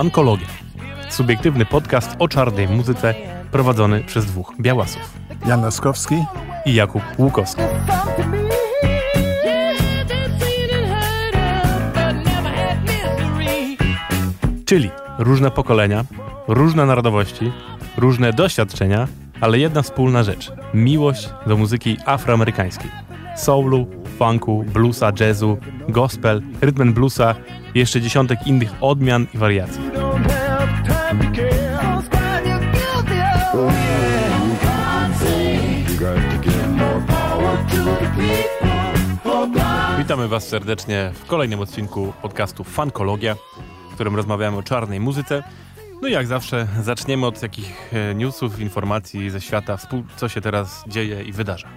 Fankologia. Subiektywny podcast o czarnej muzyce prowadzony przez dwóch białasów. Jan Laskowski i Jakub Łukowski. Czyli różne pokolenia, różne narodowości, różne doświadczenia, ale jedna wspólna rzecz miłość do muzyki afroamerykańskiej. Soulu, funku, bluesa, jazzu, gospel, rytm bluesa i jeszcze dziesiątek innych odmian i wariacji. Witamy Was serdecznie w kolejnym odcinku podcastu Fankologia, w którym rozmawiamy o czarnej muzyce. No i jak zawsze zaczniemy od takich e, newsów, informacji ze świata, co się teraz dzieje i wydarza.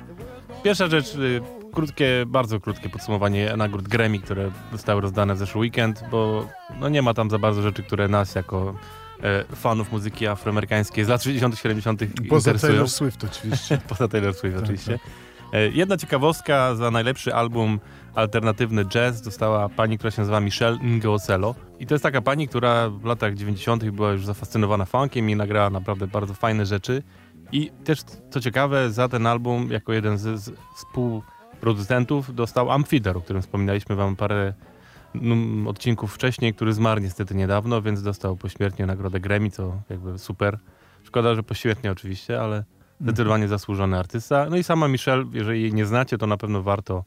Pierwsza rzecz, y, krótkie, bardzo krótkie podsumowanie nagród Grammy, które zostały rozdane w zeszły weekend, bo no nie ma tam za bardzo rzeczy, które nas jako e, fanów muzyki afroamerykańskiej z lat 60 70 Poza interesują. Taylor Swift oczywiście. Poza Taylor Swift tak, oczywiście. Tak. E, jedna ciekawostka, za najlepszy album alternatywny jazz dostała pani, która się nazywa Michelle Ngocello. I to jest taka pani, która w latach 90. była już zafascynowana funkiem i nagrała naprawdę bardzo fajne rzeczy. I też, co ciekawe, za ten album, jako jeden z, z współproducentów, dostał Amphider, o którym wspominaliśmy wam parę num, odcinków wcześniej, który zmarł niestety niedawno, więc dostał pośmiertnie nagrodę Grammy, co jakby super. Szkoda, że pośmiertnie oczywiście, ale Zdecydowanie zasłużony artysta. No i sama Michelle, jeżeli jej nie znacie, to na pewno warto,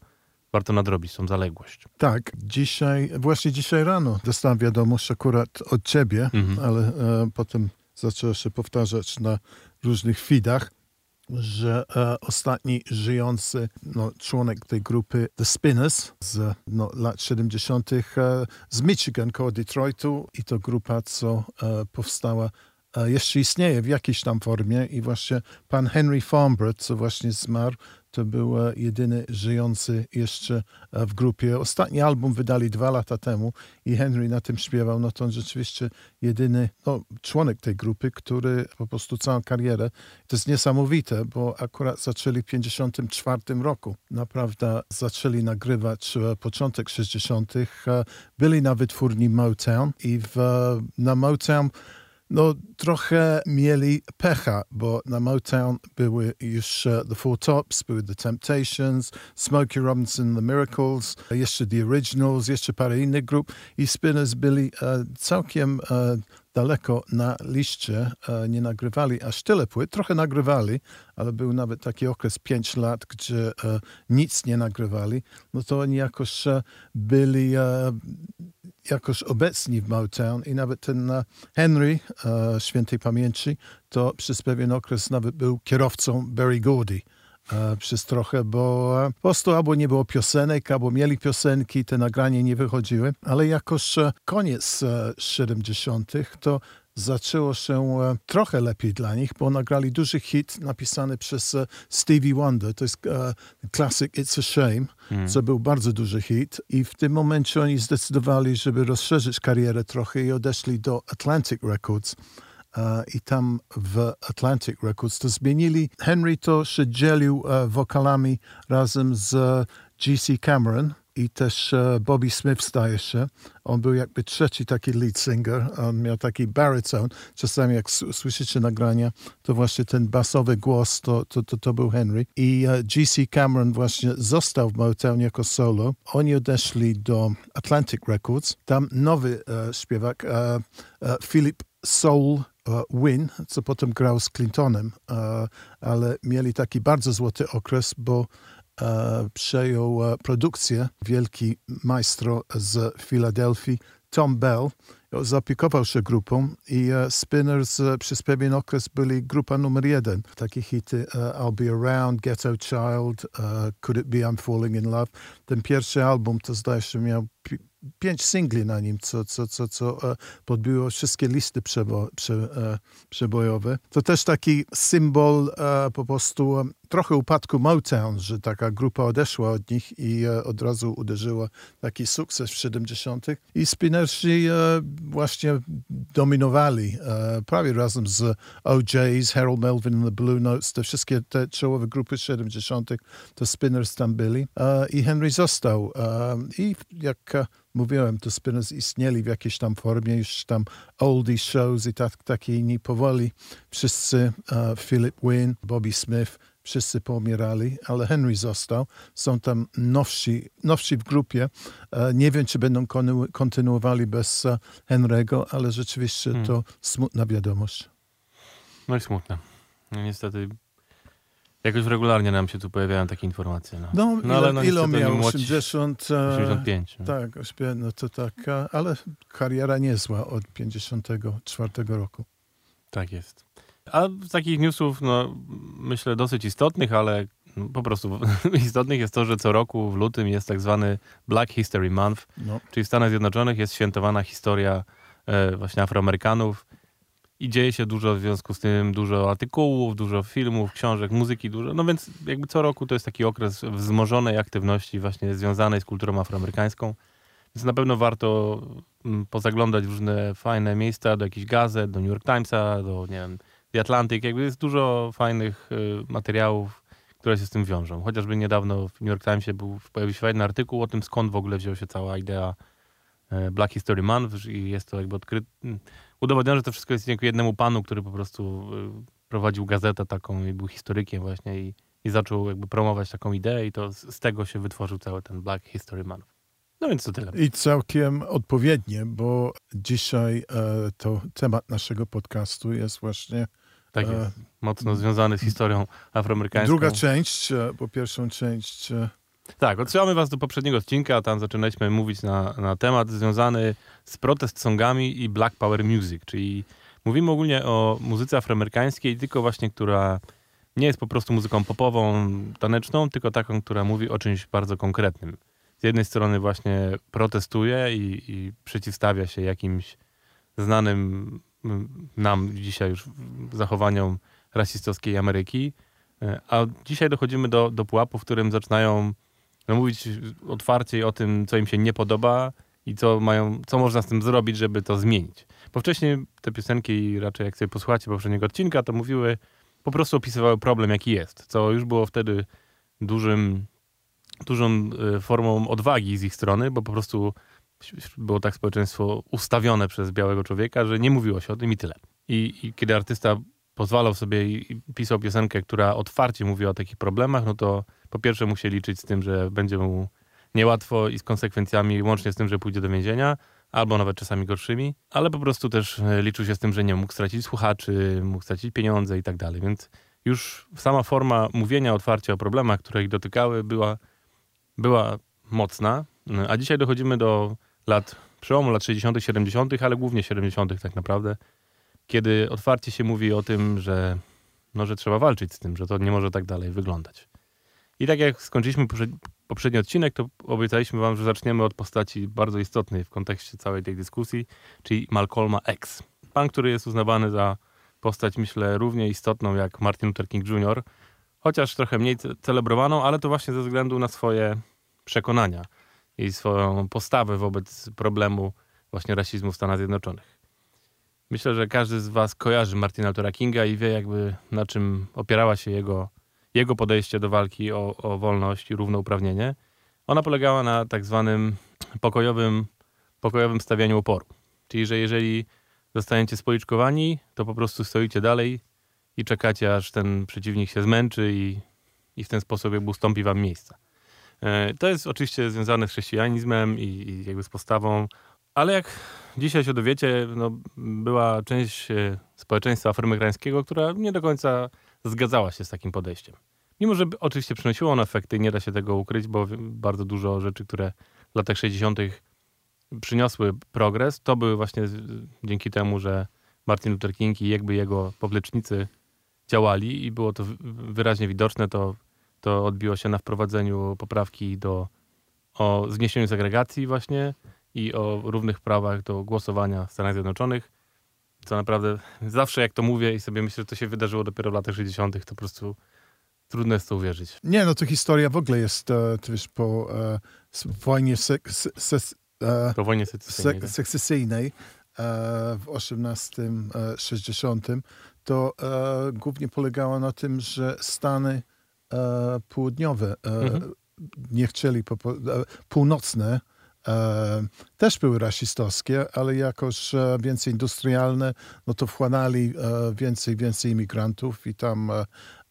warto nadrobić tą zaległość. Tak, dzisiaj, właśnie dzisiaj rano dostałem wiadomość akurat od ciebie, mhm. ale e, potem zaczęło się powtarzać na różnych feedach, że e, ostatni żyjący no, członek tej grupy The Spinners z no, lat 70. E, z Michigan koło Detroitu i to grupa, co e, powstała jeszcze istnieje w jakiejś tam formie i właśnie pan Henry Farnborough, co właśnie zmarł, to był e, jedyny żyjący jeszcze e, w grupie. Ostatni album wydali dwa lata temu i Henry na tym śpiewał. No to on rzeczywiście jedyny no, członek tej grupy, który po prostu całą karierę. To jest niesamowite, bo akurat zaczęli w 1954 roku. Naprawdę zaczęli nagrywać e, początek 60. Byli na wytwórni Motown i w, na Motown no, trochę mieli pecha, bo na Motown były już uh, The Four Tops, były The Temptations, Smokey Robinson, The Miracles, jeszcze The Originals, jeszcze parę innych grup i Spinners byli uh, całkiem uh, daleko na liście, nie nagrywali aż tyle płyt, trochę nagrywali, ale był nawet taki okres 5 lat, gdzie nic nie nagrywali, no to oni jakoś byli jakoś obecni w Motown i nawet ten e, Henry e, świętej pamięci to przez pewien okres nawet był kierowcą Berry Gordy e, przez trochę, bo e, po prostu albo nie było piosenek, albo mieli piosenki, te nagrania nie wychodziły, ale jakoś e, koniec 70. to zaczęło się e, trochę lepiej dla nich, bo nagrali duży hit napisany przez e, Stevie Wonder. To jest uh, classic It's a Shame, mm. co był bardzo duży hit i w tym momencie oni zdecydowali, żeby rozszerzyć karierę trochę i odeszli do Atlantic Records. Uh, I tam w Atlantic Records to zmienili. Henry to się dzielił uh, wokalami razem z G.C. Cameron, i też e, Bobby Smith staje się. On był jakby trzeci taki lead singer. On miał taki baryton. Czasami jak słyszycie nagrania, to właśnie ten basowy głos to, to, to, to był Henry. I uh, G.C. Cameron właśnie został w Motown jako solo. Oni odeszli do Atlantic Records. Tam nowy uh, śpiewak, Philip Soul Win, co potem grał z Clintonem, ale mieli taki bardzo złoty okres, bo E, przejął e, produkcję wielki majstro z Filadelfii, Tom Bell. Zaopiekował się grupą i e, Spinners przez pewien okres byli grupa numer jeden. Takie hity I'll Be Around, Ghetto Child, Could It Be I'm Falling in Love. Ten pierwszy album to zdaje się miał pięć singli na nim, co, co, co, co e, podbiło wszystkie listy przebo, prze, e, przebojowe. To też taki symbol e, po prostu trochę upadku Motown, że taka grupa odeszła od nich i od razu uderzyła taki sukces w 70. I Spinnersi właśnie dominowali e, prawie razem z OJs, Harold Melvin and the Blue Notes, te wszystkie te czołowe grupy 70. to Spinners tam byli e, i Henry został. E, I jak mówiłem, to Spinners istnieli w jakiejś tam formie, już tam oldie shows i tak, takie inni powoli. Wszyscy, Philip Wynne, Bobby Smith, wszyscy pomierali, ale Henry został. Są tam nowsi, nowsi w grupie. E, nie wiem, czy będą kontynuowali bez e, Henry'ego, ale rzeczywiście hmm. to smutna wiadomość. No i smutne. No, niestety jakoś regularnie nam się tu pojawiają takie informacje. No, no, no ale no, ile miał? 80, 85. No. Tak, no to tak, ale kariera niezła od 54 roku. Tak jest. A z takich newsów, no myślę dosyć istotnych, ale po prostu istotnych jest to, że co roku w lutym jest tak zwany Black History Month, no. czyli w Stanach Zjednoczonych jest świętowana historia e, właśnie Afroamerykanów i dzieje się dużo w związku z tym, dużo artykułów, dużo filmów, książek, muzyki, dużo. No więc jakby co roku to jest taki okres wzmożonej aktywności właśnie związanej z kulturą afroamerykańską. Więc na pewno warto mm, pozaglądać w różne fajne miejsca, do jakichś gazet, do New York Timesa, do nie wiem, The Atlantic, jakby jest dużo fajnych y, materiałów, które się z tym wiążą. Chociażby niedawno w New York Timesie był, pojawił się fajny artykuł o tym, skąd w ogóle wziął się cała idea y, Black History Month i jest to jakby odkryte, udowodnione, że to wszystko jest dzięki jednemu panu, który po prostu y, prowadził gazetę taką i był historykiem właśnie i, i zaczął jakby promować taką ideę i to z, z tego się wytworzył cały ten Black History Month. No więc to tyle. I całkiem odpowiednie, bo dzisiaj e, to temat naszego podcastu jest właśnie tak jest. Mocno związany z historią afroamerykańską. Druga część, e, bo pierwszą część... E, tak, odsyłamy was do poprzedniego odcinka, tam zaczynaliśmy mówić na, na temat związany z protest songami i Black Power Music, czyli mówimy ogólnie o muzyce afroamerykańskiej, tylko właśnie, która nie jest po prostu muzyką popową, taneczną, tylko taką, która mówi o czymś bardzo konkretnym. Z jednej strony właśnie protestuje i, i przeciwstawia się jakimś znanym nam dzisiaj już zachowaniom rasistowskiej Ameryki. E, a dzisiaj dochodzimy do, do pułapu, w którym zaczynają no, mówić otwarcie o tym, co im się nie podoba i co mają, co można z tym zrobić, żeby to zmienić. Bo wcześniej te piosenki, raczej jak sobie posłuchacie poprzedniego odcinka, to mówiły, po prostu opisywały problem, jaki jest, co już było wtedy dużym, dużą e, formą odwagi z ich strony, bo po prostu było tak społeczeństwo ustawione przez białego człowieka, że nie mówiło się o tym i tyle. I, i kiedy artysta pozwalał sobie i pisał piosenkę, która otwarcie mówi o takich problemach, no to po pierwsze musi liczyć z tym, że będzie mu niełatwo i z konsekwencjami, łącznie z tym, że pójdzie do więzienia, albo nawet czasami gorszymi, ale po prostu też e, liczył się z tym, że nie mógł stracić słuchaczy, mógł stracić pieniądze i tak dalej. Więc już sama forma mówienia otwarcie o problemach, które ich dotykały, była, była mocna. A dzisiaj dochodzimy do lat, przełomu lat 60., 70., ale głównie 70. tak naprawdę, kiedy otwarcie się mówi o tym, że, no, że trzeba walczyć z tym, że to nie może tak dalej wyglądać. I tak jak skończyliśmy poprzedni odcinek, to obiecaliśmy wam, że zaczniemy od postaci bardzo istotnej w kontekście całej tej dyskusji, czyli Malcolma X. Pan, który jest uznawany za postać, myślę, równie istotną jak Martin Luther King Jr., chociaż trochę mniej celebrowaną, ale to właśnie ze względu na swoje przekonania i swoją postawę wobec problemu właśnie rasizmu w Stanach Zjednoczonych. Myślę, że każdy z was kojarzy Martina Luthera Kinga i wie jakby na czym opierała się jego, jego podejście do walki o, o wolność i równouprawnienie. Ona polegała na tak zwanym pokojowym, pokojowym stawianiu oporu. Czyli, że jeżeli zostaniecie spoliczkowani, to po prostu stoicie dalej i czekacie, aż ten przeciwnik się zmęczy i, i w ten sposób jakby ustąpi wam miejsca. E, to jest oczywiście związane z chrześcijanizmem i, i jakby z postawą, ale jak dzisiaj się dowiecie, no, była część e, społeczeństwa afroamerykańskiego, która nie do końca zgadzała się z takim podejściem. Mimo, że oczywiście przynosiło ono efekty, nie da się tego ukryć, bo bardzo dużo rzeczy, które w latach 60. przyniosły progres, to były właśnie dzięki temu, że Martin Luther King i jakby jego poplecznicy działali i było to wyraźnie widoczne, to to odbiło się na wprowadzeniu poprawki do, o zniesieniu segregacji właśnie i o równych prawach do głosowania w Stanach Zjednoczonych. Co naprawdę zawsze jak to mówię i sobie myślę, że to się wydarzyło dopiero w latach 60., to po prostu trudno jest to uwierzyć. Nie, no to historia w ogóle jest, e, wiesz, po e, wojnie se, se, se, e, po wojnie secesyjnej, w 1860, to głównie polegało na tym, że Stany południowe mhm. nie chcieli, północne też były rasistowskie, ale jakoś więcej industrialne, no to wchłanęli więcej, więcej imigrantów i tam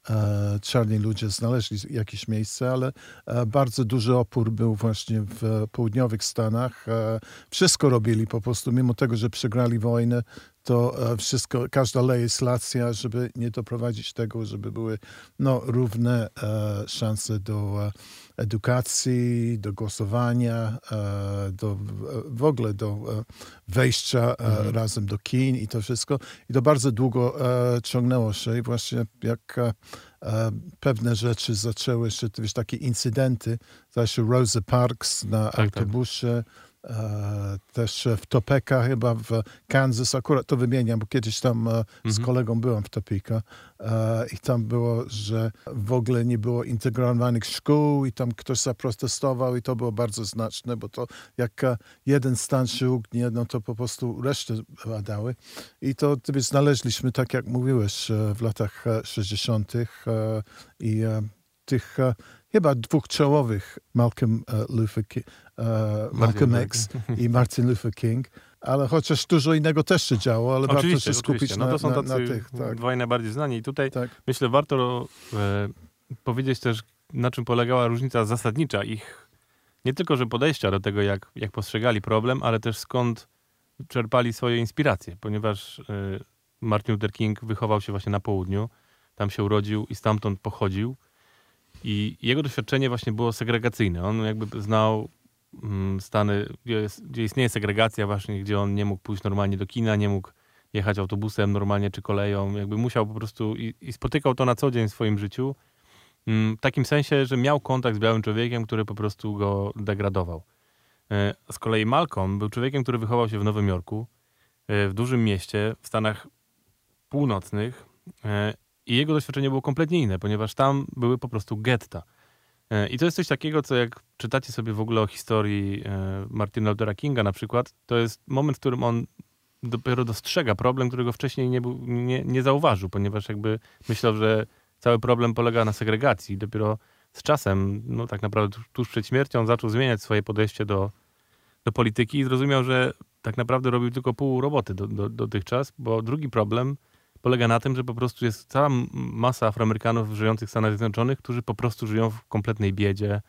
E, czarni ludzie znaleźli jakieś miejsce, ale e, bardzo duży opór był właśnie w południowych Stanach. E, wszystko robili po prostu, mimo tego, że przegrali wojnę, to wszystko, każda legislacja, żeby nie doprowadzić tego, żeby były no, równe szanse do edukacji, do głosowania, do, w ogóle do wejścia mhm. razem do kin i to wszystko. I to bardzo długo ciągnęło się i właśnie jak pewne rzeczy zaczęły się, wiesz, takie incydenty, zresztą Rosa Parks na tak, tak. autobusie, tak E, też w Topeka, chyba w Kansas, akurat to wymieniam, bo kiedyś tam e, z mhm. kolegą byłem w Topeka e, i tam było, że w ogóle nie było integrowanych szkół i tam ktoś zaprotestował i to było bardzo znaczne, bo to jak jeden stan się ugnie, no to po prostu resztę badały i to znaleźliśmy, tak jak mówiłeś, w latach 60. i tych chyba dwóch czołowych, Malcolm Luther King, e, Malcolm X i Martin Luther King. Ale chociaż dużo innego też się działo, ale oczywiście, warto się skupić no, to są na, tacy na tych. Tak. Dwaj najbardziej znani. I tutaj tak. myślę, warto e, powiedzieć też, na czym polegała różnica zasadnicza ich, nie tylko, że podejścia do tego, jak, jak postrzegali problem, ale też skąd czerpali swoje inspiracje, ponieważ e, Martin Luther King wychował się właśnie na południu, tam się urodził i stamtąd pochodził. I jego doświadczenie właśnie było segregacyjne. On jakby znał Mm, Stany, gdzie, jest, istnieje segregacja właśnie, gdzie on nie mógł pójść normalnie do kina, nie mógł jechać autobusem normalnie czy koleją, jakby musiał po prostu i, i spotykał to na co dzień w swoim życiu, mm, w takim sensie, że miał kontakt z białym człowiekiem, który po prostu go degradował. E, z kolei Malcolm był człowiekiem, który wychował się w Nowym Jorku, e, w dużym mieście, w Stanach Północnych e, i jego doświadczenie było kompletnie inne, ponieważ tam były po prostu getta. E, I to jest coś takiego, co jak czytacie sobie w ogóle o historii e, Martina Luthera Kinga na przykład, to jest moment, w którym on dopiero dostrzega problem, którego wcześniej nie, był, nie, nie zauważył, ponieważ jakby myślał, że cały problem polega na segregacji. Dopiero z czasem, no tak naprawdę tuż przed śmiercią, zaczął zmieniać swoje podejście do, do polityki i zrozumiał, że tak naprawdę robił tylko pół roboty do, do, dotychczas, bo drugi problem polega na tym, że po prostu jest cała masa Afroamerykanów żyjących w Stanach Zjednoczonych, którzy po prostu żyją w kompletnej biedzie,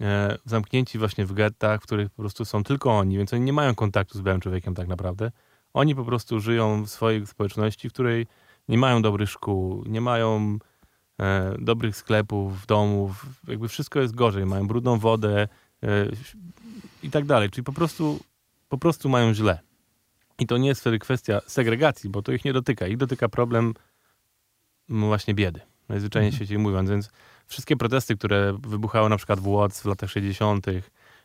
e, zamknięci właśnie w gettach, w których po prostu są tylko oni, więc oni nie mają kontaktu z białym człowiekiem tak naprawdę. Oni po prostu żyją w swojej społeczności, w której nie mają dobrych szkół, nie mają e, dobrych sklepów, domów, jakby wszystko jest gorzej, mają brudną wodę e, i tak dalej, czyli po prostu, po prostu mają źle. I to nie jest wtedy kwestia segregacji, bo to ich nie dotyka. Ich dotyka problem no właśnie biedy, najzwyczajniej mhm. w świecie mówiąc. Więc wszystkie protesty, które wybuchały na przykład w Łodz w latach 60.,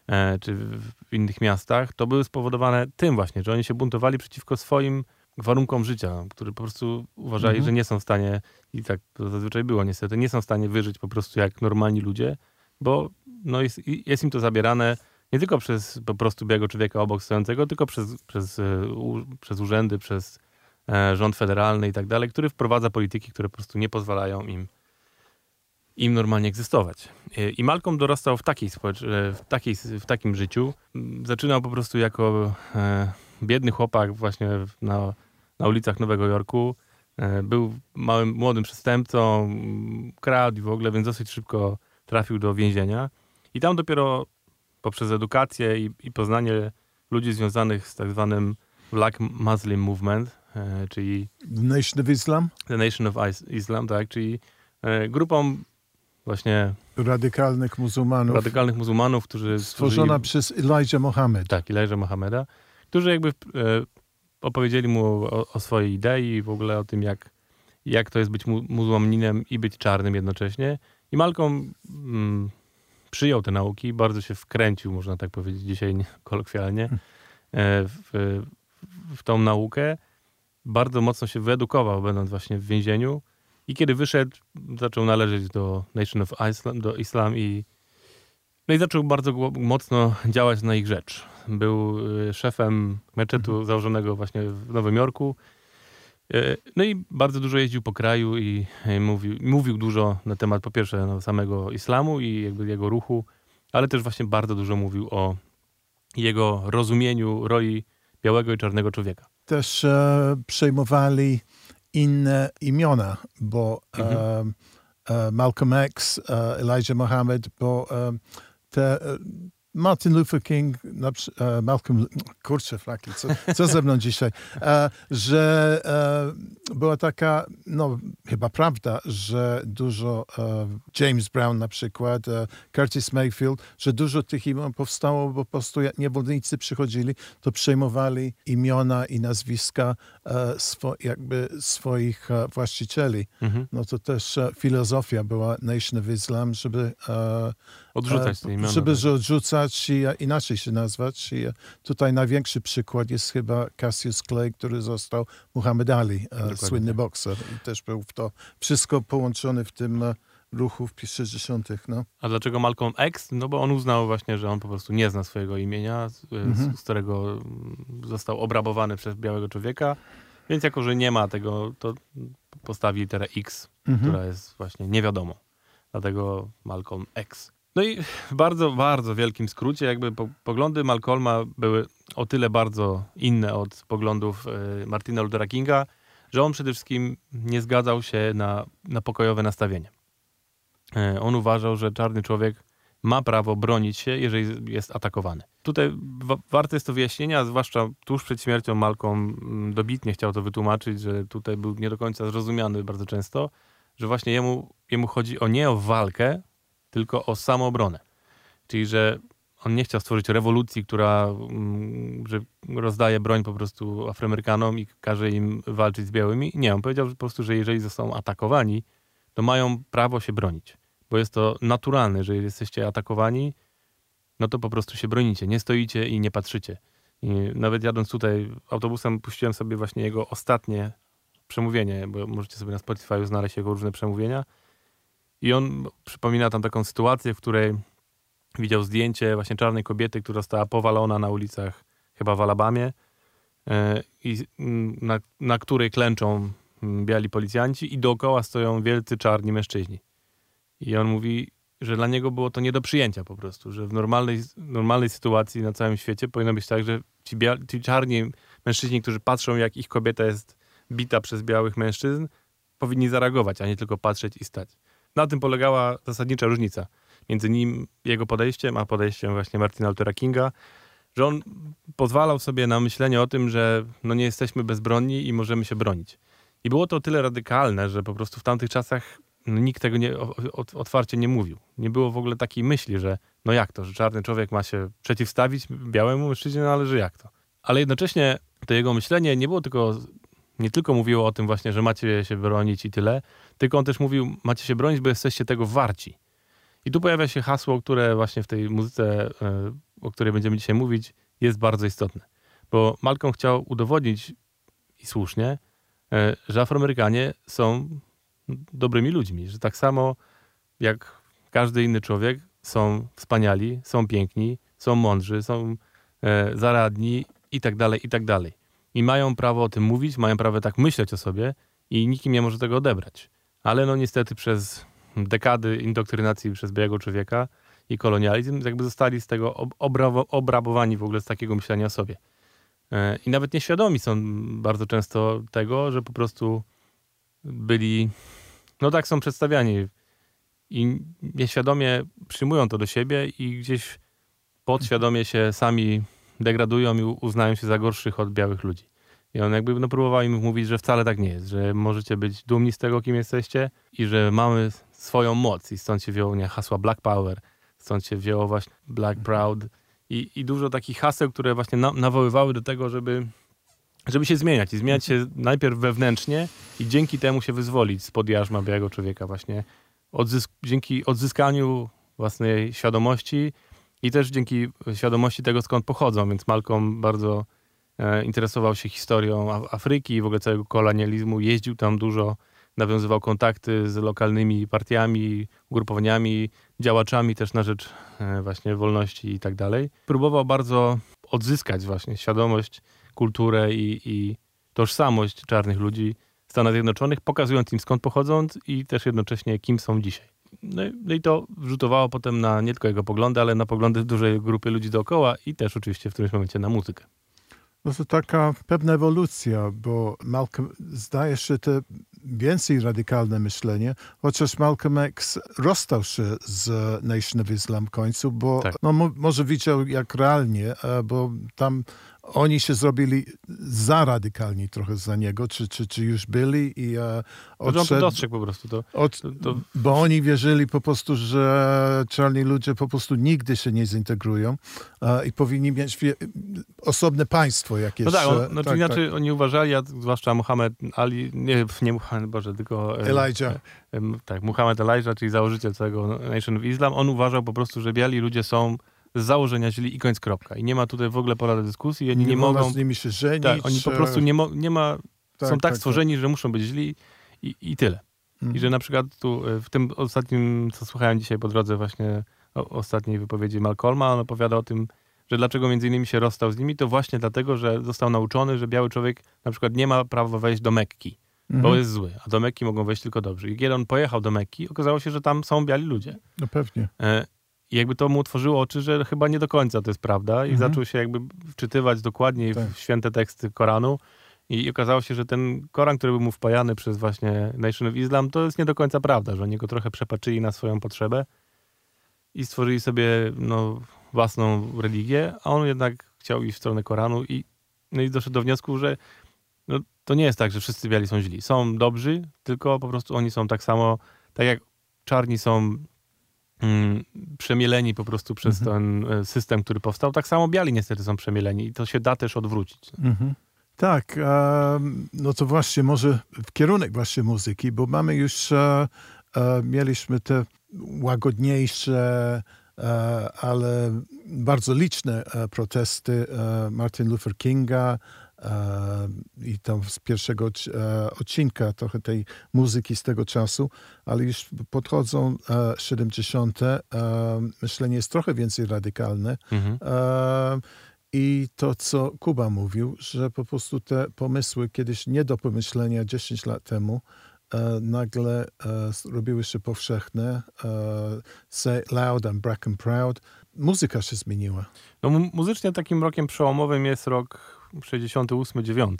e, czy w innych miastach, to były spowodowane tym właśnie, że oni się buntowali przeciwko swoim warunkom życia, które po prostu uważali, mhm. że nie są w stanie, i tak to zazwyczaj było niestety, nie są w stanie wyżyć po prostu jak normalni ludzie, bo no jest, jest im to zabierane nie tylko przez po prostu białego człowieka obok stojącego, tylko przez, przez, e, przez urzędy, przez e, rząd federalny i tak dalej, który wprowadza polityki, które po prostu nie pozwalają im, im normalnie egzystować. E, I Malcolm dorastał w, takiej w, takiej, w takim życiu. Zaczynał po prostu jako biedny chłopak właśnie na, na ulicach Nowego Jorku. Był małym, młodym przestępcą, kradł w ogóle, więc dosyć szybko trafił do więzienia. I tam dopiero edukację i, i poznanie ludzi związanych z tak zwanym Black Muslim Movement, e, czyli... The Nation of Islam? The Nation of Islam, tak, czyli e, grupą właśnie... Radykalnych muzułmanów. Radykalnych muzułmanów, którzy... Stworzona przez Elijah Mohammed. Tak, Elijah Mohammeda, którzy jakby e, opowiedzieli mu o, o, swojej idei i w ogóle o tym, jak, jak to jest być mu, muzułmaninem i być czarnym jednocześnie. I Malcolm... Mm, przyjął te nauki, bardzo się wkręcił, można tak powiedzieć dzisiaj kolokwialnie, e, w, w tą naukę. Bardzo mocno się wyedukował, będąc właśnie w więzieniu. I kiedy wyszedł, zaczął należeć do Nation of Islam, do Islam i No i zaczął bardzo mocno działać na ich rzecz. Był y, szefem meczetu mhm. założonego właśnie w Nowym Jorku. Y, no i bardzo dużo jeździł po kraju i mówił, mówił dużo na temat po pierwsze no, samego islamu i jakby jego ruchu, ale też właśnie bardzo dużo mówił o jego rozumieniu roli białego i czarnego człowieka. Też e, przejmowali inne imiona, bo mhm. e, e, Malcolm X, e, Elijah Muhammad, bo e, te Martin Luther King, e, Malcolm, kurczę, flaki, co, co ze mną dzisiaj, e, że e, była taka, no chyba prawda, że dużo, James Brown na przykład, Curtis Mayfield, że dużo tych imion powstało, bo po prostu jak niewolnicy przychodzili, to przejmowali imiona i nazwiska swo, jakby swoich właścicieli. Mhm. No to też filozofia była Nation of Islam, żeby odrzucać te imiona. Żeby tak. odrzucać i inaczej się nazwać. I tutaj największy przykład jest chyba Cassius Clay, który został Muhammad Ali, e, słynny tak. bokser. I też był w to wszystko połączone w tym e, ruchu w 60. No. A dlaczego Malcolm X? No bo on uznał właśnie, że on po prostu nie zna swojego imienia, z, mhm. z którego mm, został obrabowany przez białego człowieka. Więc jako, że nie ma tego, to postawi literę X, mhm. która jest właśnie niewiadomą. Dlatego Malcolm X. No i w bardzo, bardzo wielkim skrócie, jakby po, poglądy Malcolma były o tyle bardzo inne od poglądów y, Martina Luthera Kinga, że on przede wszystkim nie zgadzał się na, na pokojowe nastawienie. Y, on uważał, że czarny człowiek ma prawo bronić się, jeżeli jest atakowany. Tutaj warte jest to wyjaśnienia, zwłaszcza tuż przed śmiercią Malcolm mm, dobitnie chciał to wytłumaczyć, że tutaj był nie do końca zrozumiany bardzo często, że właśnie jemu, jemu chodzi o nie o walkę, tylko o samoobronę. Czyli, że on nie chciał stworzyć rewolucji, która mm, że rozdaje broń po prostu Afroamerykanom i każe im walczyć z białymi. Nie, on powiedział po prostu, że jeżeli zostaną atakowani, to mają prawo się bronić. Bo jest to naturalne, że jesteście atakowani, no to po prostu się bronicie. Nie stoicie i nie patrzycie. I nawet jadąc tutaj autobusem, puściłem sobie właśnie jego ostatnie przemówienie, bo możecie sobie na Spotify znaleźć jego różne przemówienia. I on przypomina tam taką sytuację, w której widział zdjęcie właśnie czarnej kobiety, która została powalona na ulicach chyba w Alabamie e, i na, na której klęczą biali policjanci i dookoła stoją wielcy czarni mężczyźni. I on mówi, że dla niego było to nie do przyjęcia po prostu, że w normalnej, normalnej sytuacji na całym świecie powinno być tak, że ci, bia- ci czarni mężczyźni, którzy patrzą jak ich kobieta jest bita przez białych mężczyzn, powinni zareagować, a nie tylko patrzeć i stać. Na tym polegała zasadnicza różnica między nim, jego podejściem, a podejściem właśnie Martina Luthera Kinga, że on pozwalał sobie na myślenie o tym, że no nie jesteśmy bezbronni i możemy się bronić. I było to tyle radykalne, że po prostu w tamtych czasach no, nikt tego nie, otwarcie nie mówił. Nie było w ogóle takiej myśli, że no jak to, że czarny człowiek ma się przeciwstawić białemu mężczyźnie, no ale że jak to. Ale jednocześnie to jego myślenie nie było tylko, nie tylko mówiło o tym właśnie, że macie się bronić i tyle, tylko on też mówił, macie się bronić, bo jesteście tego warci. I tu pojawia się hasło, które właśnie w tej muzyce, e, o której będziemy dzisiaj mówić, jest bardzo istotne. Bo Malcolm chciał udowodnić, i słusznie, e, że Afroamerykanie są dobrymi ludźmi, że tak samo jak każdy inny człowiek są wspaniali, są piękni, są mądrzy, są e, zaradni i tak dalej, i tak dalej. I mają prawo o tym mówić, mają prawo tak myśleć o sobie i nikim nie może tego odebrać ale no niestety przez dekady indoktrynacji przez białego człowieka i kolonializm jakby zostali z tego obrabowani w ogóle z takiego myślenia o sobie. E, I nawet nieświadomi są bardzo często tego, że po prostu byli, no tak są przedstawiani i nieświadomie przyjmują to do siebie i gdzieś podświadomie się sami degradują i uznają się za gorszych od białych ludzi. I on jakby no, próbował im mówić, że wcale tak nie jest, że możecie być dumni z tego, kim jesteście i że mamy swoją moc. I stąd się wzięło nie, hasła Black Power, stąd się wzięło właśnie Black Proud i, i dużo takich haseł, które właśnie na, nawoływały do tego, żeby, żeby się zmieniać i zmieniać się najpierw wewnętrznie i dzięki temu się wyzwolić spod jarzma białego człowieka właśnie. Odzysk dzięki odzyskaniu własnej świadomości i też dzięki świadomości tego, skąd pochodzą, więc Malcolm bardzo E, interesował się historią Afryki i w ogóle całego kolonializmu, jeździł tam dużo, nawiązywał kontakty z lokalnymi partiami, ugrupowaniami, działaczami też na rzecz e, właśnie wolności i tak dalej. Próbował bardzo odzyskać właśnie świadomość, kulturę i, i tożsamość czarnych ludzi w Stanach Zjednoczonych, pokazując im skąd pochodzą i też jednocześnie kim są dzisiaj. No i, no i to wrzutowało potem na nie tylko jego poglądy, ale na poglądy dużej grupy ludzi dookoła i też oczywiście w którymś momencie na muzykę. No to taka pewna ewolucja, bo Malcolm zdaje się to więcej radykalne myślenie, chociaż Malcolm X rozstał się z Nation of Islam w końcu, bo tak. no, może widział jak realnie, e, bo tam oni się zrobili za radykalni trochę za niego, czy, czy, czy już byli i e, odszedł, dostrzegł po prostu to, od, to, Bo oni wierzyli po prostu, że czarni ludzie po prostu nigdy się nie zintegrują e, i powinni mieć wie, osobne państwo jakieś. No tak, on, znaczy tak, inaczej tak. oni uważali, a zwłaszcza Muhammad Ali, nie, nie Muhammad, Boże, tylko... Elijah. E, tak, Muhammad Elijah, czyli założyciel całego Nation of Islam, on uważał po prostu, że biali ludzie są z założenia źli i końc kropka. I nie ma tutaj w ogóle pola do dyskusji. Oni nie, nie mogą... z nimi się żenić. Tak, oni po prostu nie, mo, nie ma... Tak, są tak, tak stworzeni, tak. że muszą być źli i, i tyle. Mhm. I że na przykład tu e, w tym ostatnim, co słuchałem dzisiaj po drodze właśnie o, ostatniej wypowiedzi Malcolma, on opowiada o tym, że dlaczego między innymi się rozstał z nimi, to właśnie dlatego, że został nauczony, że biały człowiek na przykład nie ma prawa wejść do Mekki, mhm. bo jest zły, a do Mekki mogą wejść tylko dobrzy. I kiedy on pojechał do Mekki, okazało się, że tam są biali ludzie. No pewnie. I jakby to mu otworzyło oczy, że chyba nie do końca to jest prawda i mhm. zaczął się jakby wczytywać dokładniej tak. w święte teksty Koranu i okazało się, że ten Koran, który był mu wpajany przez właśnie Nation of Islam, to jest nie do końca prawda, że oni go trochę przepaczyli na swoją potrzebę i stworzyli sobie no, własną religię, a on jednak chciał iść w stronę Koranu i, no i doszedł do wniosku, że no, to nie jest tak, że wszyscy biali są źli. Są dobrzy, tylko po prostu oni są tak samo, tak jak czarni są przemieleni po prostu przez mhm. ten e, system, który powstał. Tak samo biali niestety są przemieleni i to się da też odwrócić. Mhm. Tak, no to właśnie może w kierunek właśnie muzyki, bo mamy już, e, e, mieliśmy te łagodniejsze, ale bardzo liczne protesty Martin Luther Kinga, i tam z pierwszego e, odcinka trochę tej muzyki z tego czasu, ale już podchodzą 70. E, myślenie jest trochę więcej radykalne. Mhm. I to, co Kuba mówił, że po prostu te pomysły kiedyś nie do pomyślenia 10 lat temu, e, nagle robiły się powszechne. Say loud and black and proud. Muzyka się zmieniła. No, muzycznie takim rokiem przełomowym jest rok 68-9.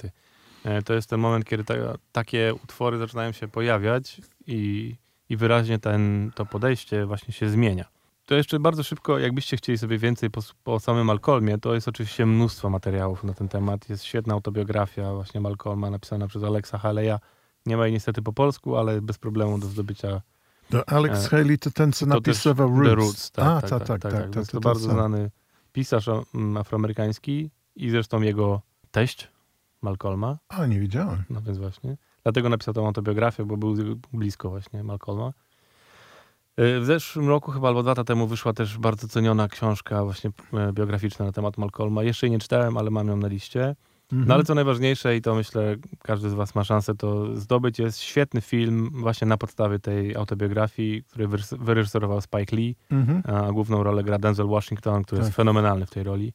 E, to jest ten moment, kiedy ta, takie utwory zaczynają się pojawiać i, i wyraźnie ten, to podejście właśnie się zmienia. To jeszcze bardzo szybko, jakbyście chcieli sobie więcej po, po samym Malcolmie, to jest oczywiście mnóstwo materiałów na ten temat. Jest świetna autobiografia właśnie Malcolma napisana przez Alexa Haleya. Nie ma jej niestety po polsku, ale bez problemu do zdobycia. To Alex e, Haley to ten, co napisał Roots. The Roots, tak, A, tak, tak, tak, tak, tak, tak, To bardzo znany pisarz afroamerykański i zresztą jego teść Malcolma. A, nie widziałem. No więc właśnie. Dlatego napisał tą autobiografię, bo był blisko właśnie Malcolma. Y, w zeszłym roku, chyba albo dwa lata temu, wyszła też bardzo ceniona książka właśnie e, biograficzna na temat Malcolma. Jeszcze jej nie czytałem, ale mam ją na liście. Mhm. No ale co najważniejsze, i to myślę, każdy z was ma szansę to zdobyć, jest świetny film właśnie na podstawie tej autobiografii, który wyreżyserował Spike Lee, mhm. a główną rolę gra Denzel Washington, który tak. jest fenomenalny w tej roli.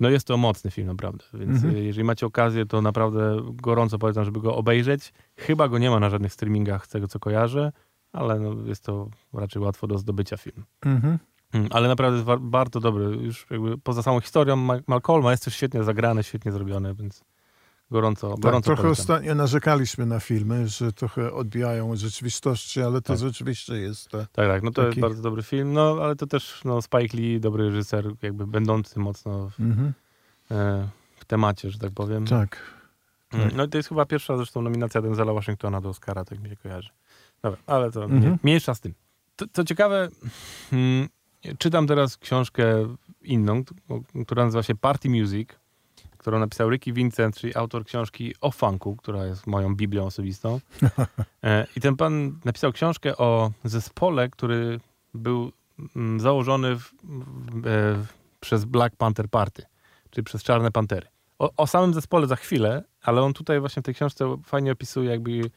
No jest to mocny film naprawdę, więc mhm. jeżeli macie okazję, to naprawdę gorąco polecam, żeby go obejrzeć. Chyba go nie ma na żadnych streamingach z tego, co kojarzę, ale no jest to raczej łatwo do zdobycia film. Mhm. Mm, ale naprawdę jest bardzo dobry. Już jakby poza samą historią Malcolma jest też świetnie zagrane, świetnie zrobione, więc gorąco, tak, gorąco Trochę polecam. ostatnio narzekaliśmy na filmy, że trochę odbijają rzeczywistości, ale to tak. rzeczywiście jest Tak, tak, no to taki... jest bardzo dobry film, no ale to też no, Spike Lee, dobry reżyser, jakby będący mocno w, mhm. e, w temacie, że tak powiem. Tak. Mm, tak. No i to jest chyba pierwsza zresztą nominacja Denzela Washingtona do Oscara, tak mi się kojarzy. Dobra, ale to mhm. nie, mniejsza z tym. To, co ciekawe, hmm, czytam teraz książkę inną, która nazywa się Party Music którą napisał Ricky Vincent, czyli autor książki o funku, która jest moją biblią osobistą. E, I ten pan napisał książkę o zespole, który był mm, założony w, w, e, przez Black Panther Party, czyli przez Czarne Pantery. O, o, samym zespole za chwilę, ale on tutaj właśnie w tej książce fajnie opisuje jakby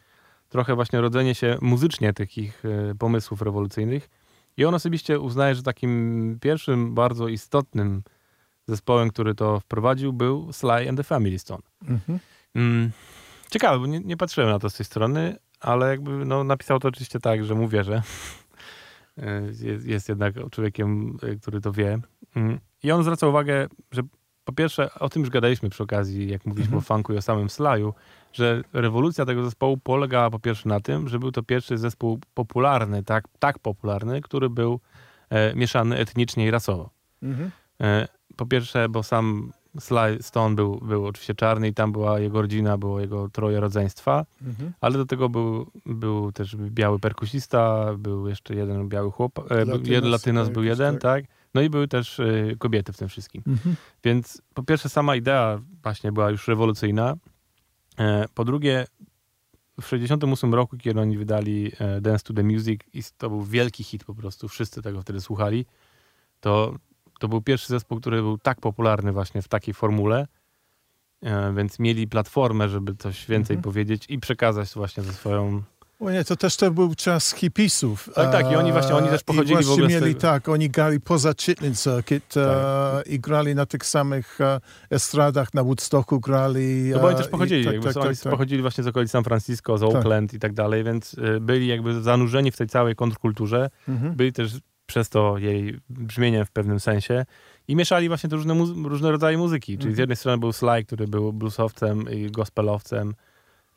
trochę właśnie rodzenie się muzycznie takich e, pomysłów rewolucyjnych. I on osobiście uznaje, że takim pierwszym bardzo istotnym zespołem, który to wprowadził, był Sly and the Family Stone. Mhm. Mm, ciekawe, bo nie, nie, patrzyłem na to z tej strony, ale jakby no, napisał to oczywiście tak, że mu wierzę. E, jest, jest jednak człowiekiem, e, który to wie. Mm, I on zwraca uwagę, że po pierwsze, o tym już gadaliśmy przy okazji, jak mówiliśmy mhm. o funku i o samym Slaju, że rewolucja tego zespołu polegała po pierwsze na tym, że był to pierwszy zespół popularny, tak, tak popularny, który był e, mieszany etnicznie i rasowo. Mhm. E, po pierwsze, bo sam Sly Stone był, był oczywiście czarny i tam była jego rodzina, było jego troje rodzeństwa, mhm. ale do tego był, był też biały perkusista, był jeszcze jeden biały chłop, e, Latynos, jeden Latynos był jeden, tak. tak. No i były też y, kobiety w tym wszystkim. Mhm. Więc po pierwsze sama idea właśnie była już rewolucyjna. E, po drugie w 68 roku, kiedy oni wydali e, Dance to the Music i to był wielki hit po prostu, wszyscy tego wtedy słuchali, to, to był pierwszy zespół, który był tak popularny właśnie w takiej formule, e, więc mieli platformę, żeby coś więcej mhm. powiedzieć i przekazać właśnie ze swoją o nie, to też to był czas hipisów. Tak, tak, i oni właśnie, oni też pochodzili I w ogóle mieli, tak, oni grali poza Chitlin Circuit tak. i grali na tych samych estradach, na Woodstocku grali. No bo oni też pochodzili, tak, tak, oni tak, pochodzili właśnie z okolic San Francisco, z tak. Oakland i tak dalej, więc byli jakby zanurzeni w tej całej kontrkulturze, mhm. byli też przez to jej brzmieniem w pewnym sensie i mieszali właśnie te różne, różne rodzaje muzyki, czyli mhm. z jednej strony był Sly, który był bluesowcem i gospelowcem,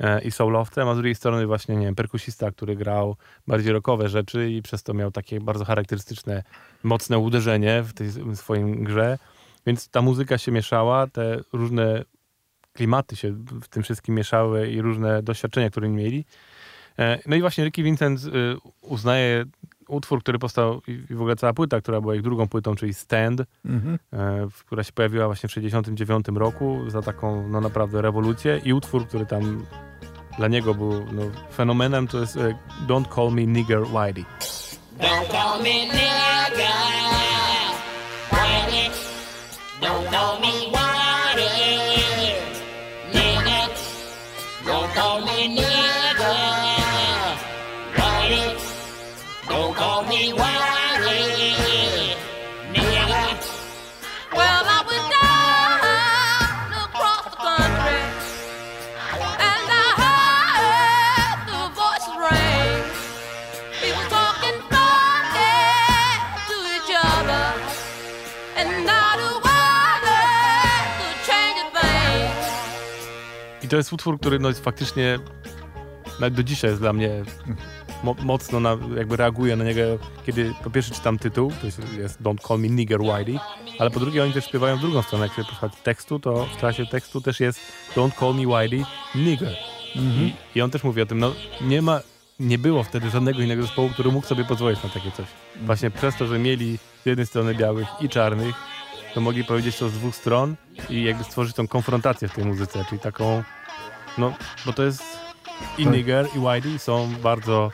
E, i soulowcem, a z drugiej strony właśnie, nie wiem, perkusista, który grał bardziej rockowe rzeczy i przez to miał takie bardzo charakterystyczne, mocne uderzenie w tej swoim grze. Więc ta muzyka się mieszała, te różne klimaty się w tym wszystkim mieszały i różne doświadczenia, które mieli. E, no i właśnie Ricky Vincent y, uznaje utwór, który powstał i w ogóle cała płyta, która była ich drugą płytą, czyli Stand, mhm. e, która się pojawiła właśnie w 69 roku za taką no naprawdę rewolucję i utwór, który tam dla niego był no, fenomenem, to jest e, Don't Call Me Nigger Whitey. Don't call me nigger, to jest utwór, który no, jest faktycznie nawet do dzisiaj jest dla mnie mo mocno na, jakby reaguje na niego, kiedy po pierwsze czytam tytuł, to jest, jest Don't Call Me Nigger Whitey, ale po drugie oni też śpiewają w drugą stronę, jak się posłuchać tekstu, to w czasie tekstu też jest Don't Call Me Whitey Nigger. Mhm. I, on też mówi o tym, no nie ma, nie było wtedy żadnego innego zespołu, który mógł sobie pozwolić na takie coś. Właśnie przez to, że mieli z jednej strony białych i czarnych, to mogli powiedzieć to z dwóch stron i jakby stworzyć tą konfrontację w tej muzyce, czyli taką no, bo to jest i tak. Nigger i Whitey są bardzo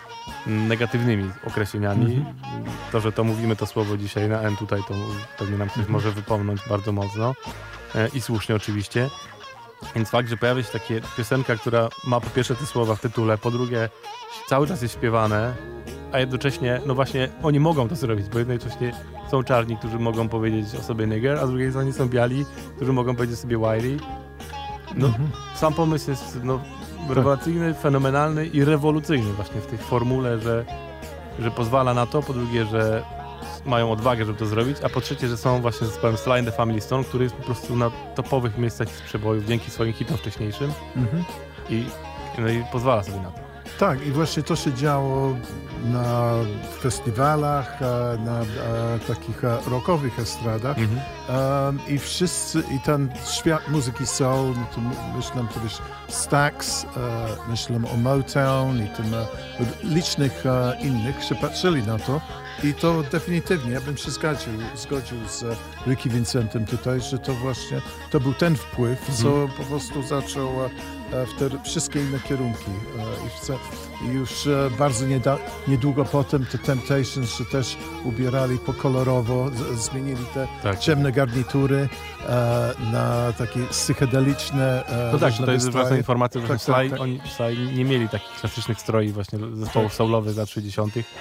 negatywnymi określeniami. Mhm. To, że to mówimy to słowo dzisiaj na N tutaj, to pewnie nam ktoś mhm. może wypomnąć bardzo mocno. E, I słusznie oczywiście. Więc fakt, że pojawia się taka piosenka, która ma po pierwsze te słowa w tytule, po drugie cały czas jest śpiewane, a jednocześnie, no właśnie, oni mogą to zrobić, bo jednocześnie są czarni, którzy mogą powiedzieć o sobie nigger, a z drugiej strony są biali, którzy mogą powiedzieć sobie whitey no, mhm. Sam pomysł jest no, rewelacyjny, fenomenalny i rewolucyjny właśnie w tej formule, że, że pozwala na to, po drugie, że mają odwagę, żeby to zrobić, a po trzecie, że są właśnie zespołem Sly the Family Stone, który jest po prostu na topowych miejscach z przebojów dzięki swoim hitom wcześniejszym mhm. I, no i pozwala sobie na to. Tak, i właśnie to się działo na festiwalach, na takich rockowych estradach mhm. i wszyscy, i ten świat muzyki soul, no to myślę kiedyś Stax, myślę o Motown i tym licznych innych się patrzyli na to i to definitywnie, ja bym się zgodził, zgodził z Ricky Vincentem tutaj, że to właśnie, to był ten wpływ, co mhm. po prostu zaczął e, w te wszystkie inne kierunki. E, już e, bardzo niedługo potem te Temptations się też ubierali pokolorowo, zmienili te Tak. ciemne garnitury e, na takie psychedeliczne e, No tak, to jest ważna informacja, że Tak, Sly, tak, tak. oni Sly nie mieli takich klasycznych stroi właśnie zespołów soulowych za 30.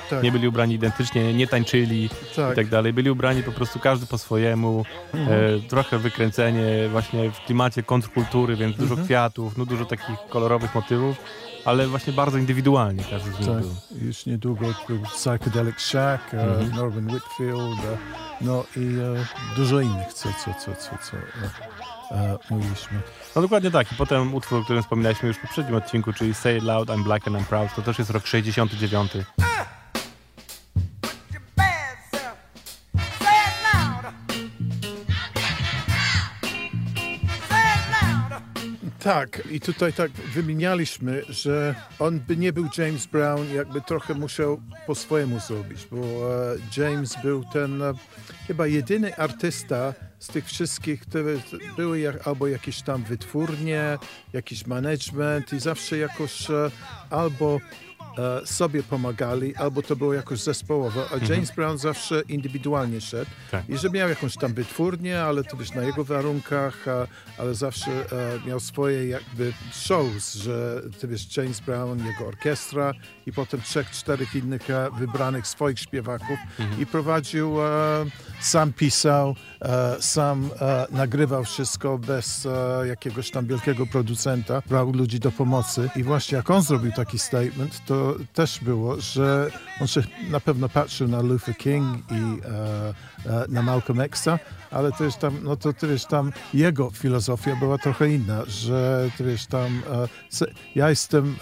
Tak, Nie byli ubrani identycznie, nie tańczyli tak. i tak dalej. Byli ubrani po prostu każdy po swojemu, Mhm. e, trochę wykręcenie właśnie w klimacie kontrkultury, więc dużo Mhm. kwiatów, no dużo takich kolorowych motywów, ale właśnie bardzo indywidualnie każdy z nich Tak, był. już niedługo był Psychedelic Shack, e, Mhm. Norman Whitfield, e, no i e, dużo innych, co, co, co, co, co e, e, mówiliśmy. No dokładnie tak. I potem utwór, o którym wspominaliśmy już w poprzednim odcinku, czyli Say It Loud, I'm Black and I'm Proud, to też jest rok 69. Tak, i tutaj tak wymienialiśmy, że on by nie był James Brown, jakby trochę musiał po swojemu zrobić, bo e, James był ten e, chyba jedyny artysta z tych wszystkich, które były jak, albo jakieś tam wytwórnie, jakiś management i zawsze jakoś e, albo sobie pomagali, albo to było jakoś zespołowo, a James Brown zawsze indywidualnie szedł Tak. i że miał jakąś tam wytwórnię, ale to wiesz, na jego warunkach, ale zawsze e, miał swoje jakby shows, że ty wiesz, James Brown, jego orkiestra i potem trzech, czterech innych e, wybranych swoich śpiewaków i prowadził, e, sam pisał, e, sam e, nagrywał wszystko bez e, jakiegoś tam wielkiego producenta, brał ludzi do pomocy. I właśnie jak on zrobił taki statement, to też było, że on się na pewno patrzył na Luther King i e, e, na Malcolm Xa, ale jest tam, no to ty wiesz, tam jego filozofia była trochę inna, że ty wiesz, tam e, ja jestem,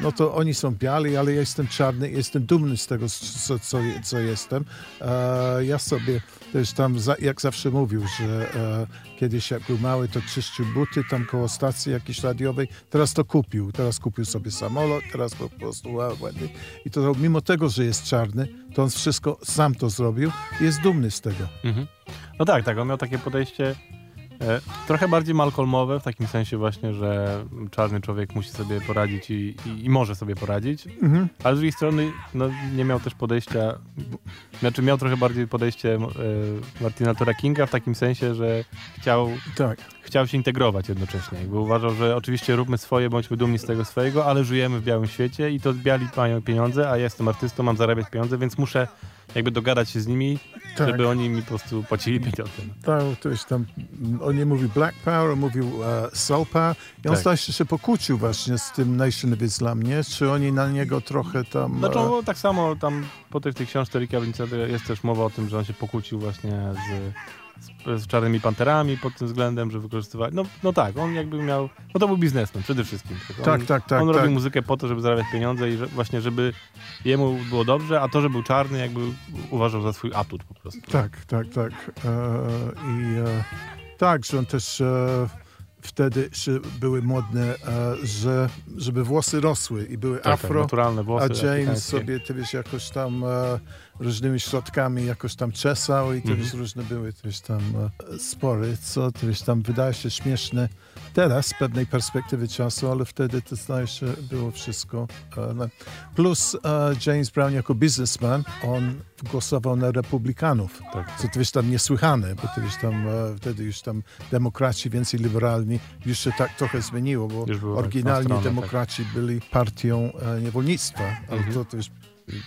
no to oni są biali, ale ja jestem czarny jestem dumny z tego, co, co, co jestem. E, ja sobie też tam, jak zawsze mówił, że e, kiedyś jak był mały, to czyścił buty tam koło stacji jakiejś radiowej, teraz to kupił, teraz kupił sobie samolot, teraz po prostu ładnie. I to mimo tego, że jest czarny, to on wszystko sam to zrobił i jest dumny z tego. Mhm. No tak, tak, on miał takie podejście trochę bardziej malcolmowe, w takim sensie właśnie, że czarny człowiek musi sobie poradzić i, i, i może sobie poradzić, Mhm. ale z drugiej strony no, nie miał też podejścia, znaczy miał trochę bardziej podejście e, Martina Luthera Kinga w takim sensie, że chciał, Tak. chciał się integrować jednocześnie. Jakby uważał, że oczywiście róbmy swoje, bądźmy dumni z tego swojego, ale żyjemy w białym świecie i to biali mają pieniądze, a ja jestem artystą, mam zarabiać pieniądze, więc muszę jakby dogadać się z nimi, Tak. żeby oni mi po prostu płacili pieniądze. Tak, to jest tam, on nie mówił Black Power, on mówił e, Soul Power i on Tak. się, pokłócił właśnie z tym Nation of Islam, nie? Czy oni na niego trochę tam... Znaczy, e, no, tak samo tam po tej, tej książce Ricka Vincenta jest też mowa o tym, że on się pokłócił właśnie z, z, Czarnymi Panterami pod tym względem, że wykorzystywali. No, no tak, on jakby miał. No to był biznesmen przede wszystkim. On, Tak, tak, tak, On tak. robił muzykę po to, żeby zarabiać pieniądze i że, właśnie, żeby jemu było dobrze, a to, że był czarny, jakby uważał za swój atut po prostu. Tak, tak, tak. E, I e, tak, że on też e, wtedy były modne, e, że, żeby włosy rosły i były Tak, tak, afro, naturalne a włosy. James afrykańskie. sobie, ty wiesz, jakoś tam różnymi środkami jakoś tam czesał i ty Mhm. wiesz, różne były też tam e, spory, co wiesz, tam wydaje się śmieszne teraz z pewnej perspektywy czasu, ale wtedy to zdaje się było wszystko. E, plus e, James Brown jako biznesman, on głosował na republikanów. Tak. Co wiesz, tam niesłychane, bo wiesz, tam wtedy już tam demokraci więcej liberalni, już się tak trochę zmieniło, bo tak, oryginalnie na stronę, demokraci byli partią niewolnictwa, ale Mhm. to, to już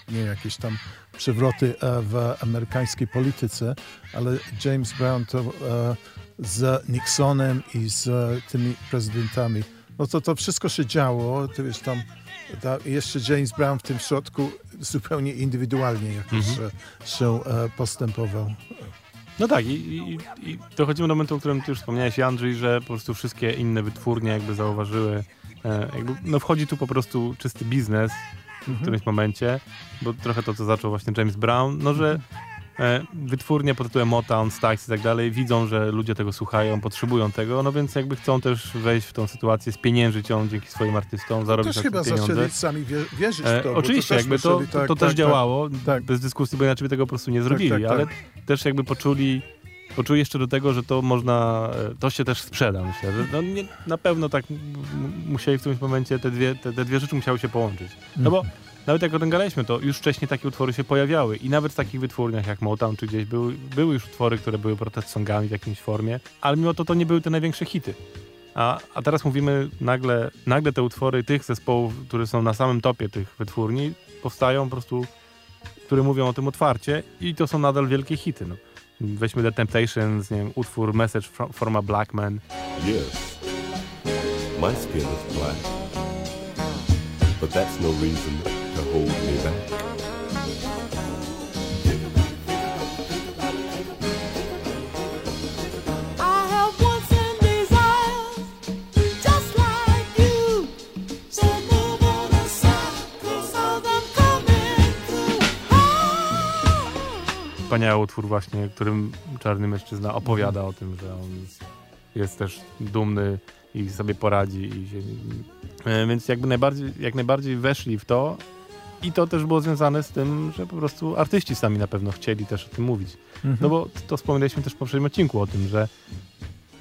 nie jakieś tam przewroty e, w amerykańskiej polityce, ale James Brown to e, z Nixonem i z tymi prezydentami, no to to wszystko się działo, ty wiesz, tam ta, jeszcze James Brown w tym środku zupełnie indywidualnie jakoś Mhm. e, się postępował. No tak, i, i, i dochodzimy do momentu, o którym ty już wspomniałeś, Andrzej, że po prostu wszystkie inne wytwórnie jakby zauważyły, e, jakby, no wchodzi tu po prostu czysty biznes w którymś momencie, bo trochę to, co zaczął właśnie James Brown, no że e, wytwórnie pod tytułem Motown, Stax i tak dalej widzą, że ludzie tego słuchają, potrzebują tego, no więc jakby chcą też wejść w tą sytuację, spieniężyć ją dzięki swoim artystom, zarobić Też chyba pieniądze. zaczęli sami wie, wierzyć w E, to. bo oczywiście, też jakby to, myśleli, to, tak, to tak, też działało, tak. bez dyskusji, bo inaczej by tego po prostu nie zrobili, tak, tak. ale też jakby poczuli poczuł jeszcze do tego, że to można, e, to się też sprzeda, myślę, że no nie, na pewno tak musieli w którymś momencie te dwie, te, te dwie rzeczy musiały się połączyć. No bo nawet jak o tym gadaliśmy, to już wcześniej takie utwory się pojawiały i nawet w takich wytwórniach jak Motown czy gdzieś były, były już utwory, które były protest songami w jakimś formie, ale mimo to to nie były te największe hity. A, a teraz mówimy nagle, nagle te utwory tych zespołów, które są na samym topie tych wytwórni, powstają po prostu, które mówią o tym otwarcie i to są nadal wielkie hity. No. Weźmy The Temptations, nie wiem, utwór Message from, from a Black Man. Yes, my skin is black, but that's no reason to hold me back. Wspaniały utwór właśnie, którym czarny mężczyzna opowiada o tym, że on jest też dumny i sobie poradzi. I się, e, więc jakby najbardziej, jak najbardziej weszli w to i to też było związane z tym, że po prostu artyści sami na pewno chcieli też o tym mówić. Mhm. No bo to wspominaliśmy też w poprzednim odcinku o tym, że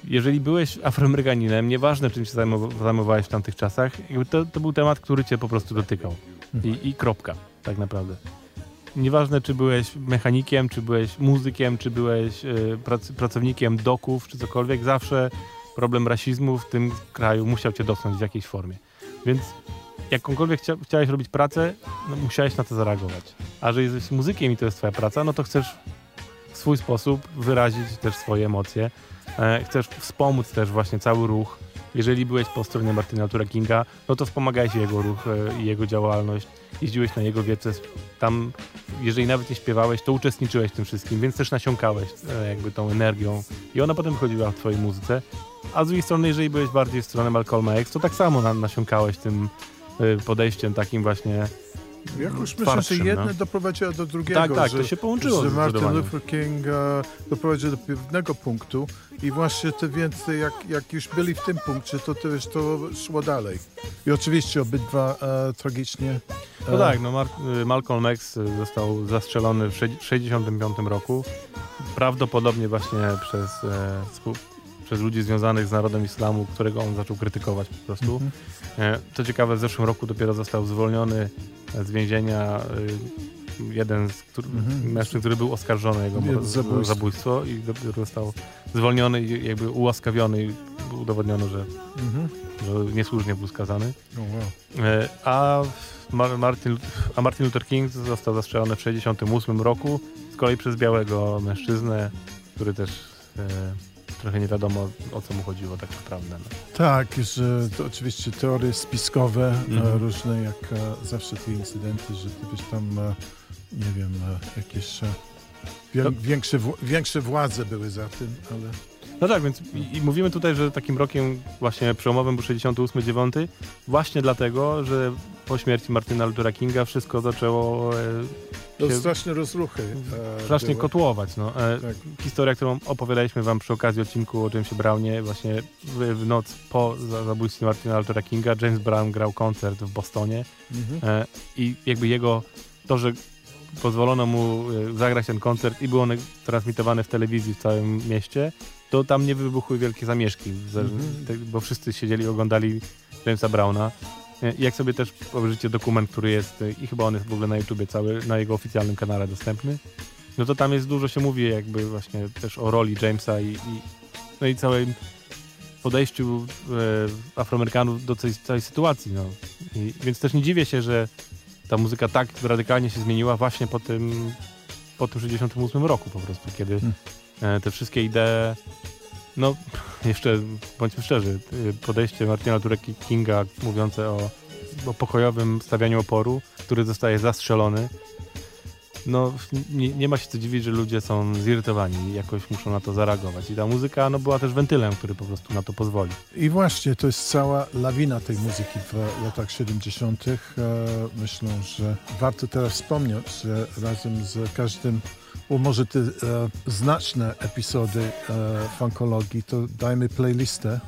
jeżeli byłeś Afroamerykaninem, nieważne czym się zajmow- zajmowałeś w tamtych czasach, to, to był temat, który cię po prostu dotykał. I, I kropka, tak naprawdę. Nieważne, czy byłeś mechanikiem, czy byłeś muzykiem, czy byłeś e, prac, pracownikiem doków, czy cokolwiek, zawsze problem rasizmu w tym kraju musiał cię dotknąć w jakiejś formie. Więc jakąkolwiek chcia, chciałeś robić pracę, no, musiałeś na to zareagować. A że jesteś muzykiem i to jest twoja praca, no to chcesz w swój sposób wyrazić też swoje emocje. E, chcesz wspomóc też właśnie cały ruch. Jeżeli byłeś po stronie Martina Luthera Kinga, no to wspomagałeś jego ruch e, i jego działalność. Jeździłeś na jego wiece. Tam, jeżeli nawet nie śpiewałeś, to uczestniczyłeś w tym wszystkim, więc też nasiąkałeś e, jakby tą energią i ona potem wychodziła w twojej muzyce. A z drugiej strony, jeżeli byłeś bardziej w stronę Malcolma X, to tak samo na, nasiąkałeś tym e, podejściem takim właśnie Jakoś myślę, że jedno no. doprowadziło do drugiego. Tak, tak, że, to się połączyło Że Martin. Luther King e, doprowadził do pewnego punktu i właśnie te więcej, jak, jak już byli w tym punkcie, to też to szło dalej. I oczywiście obydwa e, tragicznie. No e, tak, no Mar- y, Malcolm X y, został zastrzelony w 1965 roku. Prawdopodobnie właśnie przez, e, przez ludzi związanych z narodem islamu, którego on zaczął krytykować po prostu. Mhm. E, Co ciekawe, w zeszłym roku dopiero został zwolniony z więzienia y, jeden z któr- Mhm. mężczyzn, który był oskarżony o jego zabójstwo. zabójstwo i dopiero został zwolniony i jakby ułaskawiony i udowodniono, że, Mhm. że niesłusznie był skazany. O, wow. E, A Mar- Martin, a Martin Luther King został zastrzelony w 1968 roku, z kolei przez białego mężczyznę, który też e, trochę nie wiadomo o co mu chodziło tak naprawdę. No. Tak, że to oczywiście teorie spiskowe, e, Mhm. różne, jak e, zawsze te incydenty, że gdybyś tam, e, nie wiem, jakieś wię, No. większe, większe władze były za tym, ale no tak, więc i, i mówimy tutaj, że takim rokiem właśnie przełomowym był 68-9, właśnie dlatego, że po śmierci Martina Luthera Kinga wszystko zaczęło e, to straszne rozruchy. e, strasznie były. kotłować. No. E, Tak. Historia, którą opowiadaliśmy wam przy okazji odcinku o Jamesie Brownie, właśnie w, w noc po za- zabójstwie Martina Luthera Kinga, James Brown grał koncert w Bostonie Mhm. e, i jakby jego, to, że pozwolono mu e, zagrać ten koncert i był on transmitowany w telewizji w całym mieście, to tam nie wybuchły wielkie zamieszki, za- Mhm. bo wszyscy siedzieli i oglądali Jamesa Browna. E, jak sobie też obejrzycie dokument, który jest, e, i chyba on jest w ogóle na YouTubie cały, na jego oficjalnym kanale dostępny, no to tam jest dużo się mówi jakby właśnie też o roli Jamesa i, i no i całym podejściu e, Afroamerykanów do tej całej sytuacji. No. I, więc też nie dziwię się, że ta muzyka tak radykalnie się zmieniła właśnie po tym, po tym 68 roku po prostu, kiedy Hmm. e, te wszystkie idee, no jeszcze bądźmy szczerzy, podejście Martina Luthera Kinga mówiące o, o pokojowym stawianiu oporu, który zostaje zastrzelony, no nie, nie ma się co dziwić, że ludzie są zirytowani i jakoś muszą na to zareagować. I ta muzyka no, była też wentylem, który po prostu na to pozwoli. I właśnie to jest cała lawina tej muzyki w latach 70. E, Myślę, że warto teraz wspomnieć, że razem z każdym, może te e, znaczne epizody e, funkologii, to dajmy playlistę.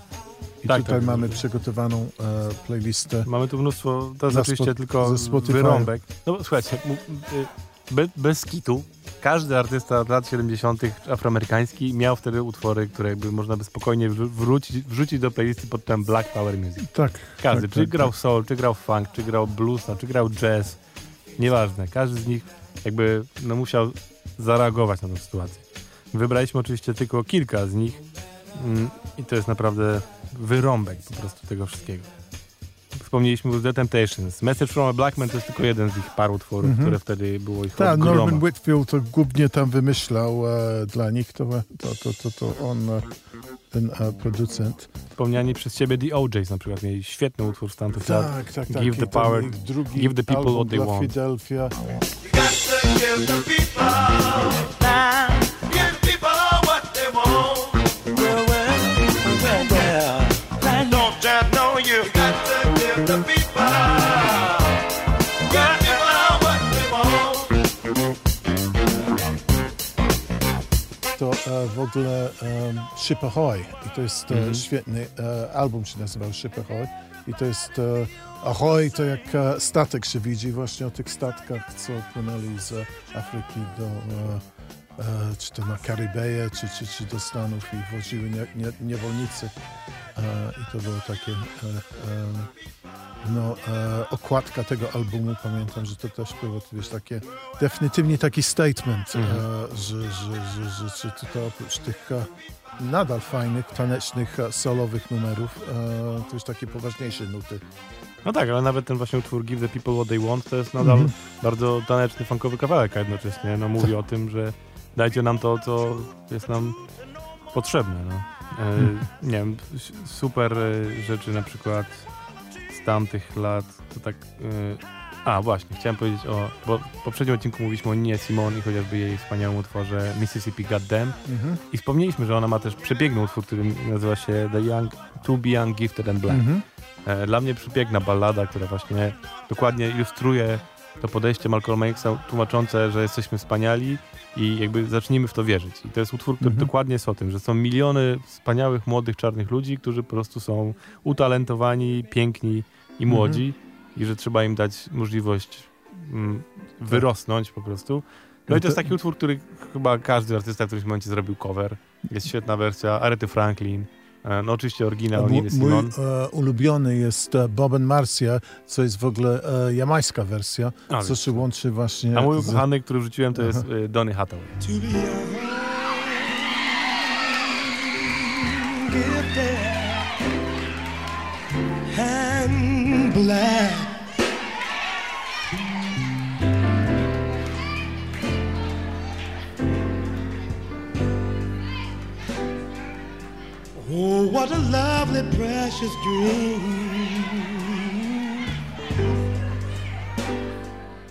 I Tak, tutaj tak. mamy przygotowaną e, playlistę. Mamy tu mnóstwo, to jest oczywiście tylko wyrąbek. No bo słuchajcie, be, bez kitu każdy artysta lat 70. afroamerykański miał wtedy utwory, które jakby można by spokojnie wrócić, wrzucić do playlisty pod tym Black Power Music. Tak. Każdy, tak, czy tak, grał tak. soul, czy grał funk, czy grał blues, no, czy grał jazz, nieważne. Każdy z nich jakby no, musiał zareagować na tę sytuację. Wybraliśmy oczywiście tylko kilka z nich mm, i to jest naprawdę wyrąbek po prostu tego wszystkiego. Wspomnieliśmy już The Temptations. Message from a Black Man to jest tylko jeden z ich paru utworów, Mhm. które wtedy było ich Tak. Norman Whitfield to głównie tam wymyślał e, dla nich, to, to, to, to, to on, e, ten e, producent. Wspomniani przez ciebie The OJs na przykład mieli świetny utwór z tamtych lat. Tak, tak, tak. Give the power- give the people what they want. Philadelphia. W ogóle um, Ship Ahoy i to jest e, Mhm. świetny e, album się nazywał Ship Ahoy i to jest e, Ahoy to jak e, statek się widzi właśnie o tych statkach, co płynęli z Afryki do e, czy to na Karybeję, czy, czy, czy do Stanów i woziły nie, nie, niewolnicy e, i to było takie e, e, no, e, okładka tego albumu, pamiętam, że to też było to wiesz, takie definitywnie taki statement, Mhm. e, że, że, że, że, tutaj oprócz tych e, nadal fajnych, tanecznych, e, solowych numerów, e, to już takie poważniejsze nuty. No tak, ale nawet ten właśnie utwór Give the People What They Want to jest nadal Mhm. bardzo taneczny, funkowy kawałek, a jednocześnie no, mówi o tym, że dajcie nam to, co jest nam potrzebne. No. E, Mhm. nie wiem, super e, rzeczy na przykład z tamtych lat, to tak... E, a, właśnie, chciałem powiedzieć o... Bo w poprzednim odcinku mówiliśmy o Ninie Simon i chociażby jej wspaniałym utworze Mississippi Goddamn Mhm. i wspomnieliśmy, że ona ma też przepiękny utwór, który nazywa się The Young, To Be Young, Gifted and Black. Mhm. Dla mnie przepiękna ballada, która właśnie dokładnie ilustruje to podejście Malcolma Xa tłumaczące, że jesteśmy wspaniali i jakby zacznijmy w to wierzyć. I to jest utwór, który Mhm. dokładnie jest o tym, że są miliony wspaniałych, młodych, czarnych ludzi, którzy po prostu są utalentowani, piękni i Mhm. młodzi i że trzeba im dać możliwość mm, wyrosnąć po prostu. No i to jest taki utwór, który chyba każdy artysta w którymś momencie zrobił cover. Jest świetna wersja Arety Franklin. E, No oczywiście oryginał Mój, Niny mój e, ulubiony jest e, Bob and Marcia, co jest w ogóle e, jamańska wersja, A, co się łączy właśnie A mój z... ukochany, który wrzuciłem, to jest y, Donny Hathaway. Black. Precious dream.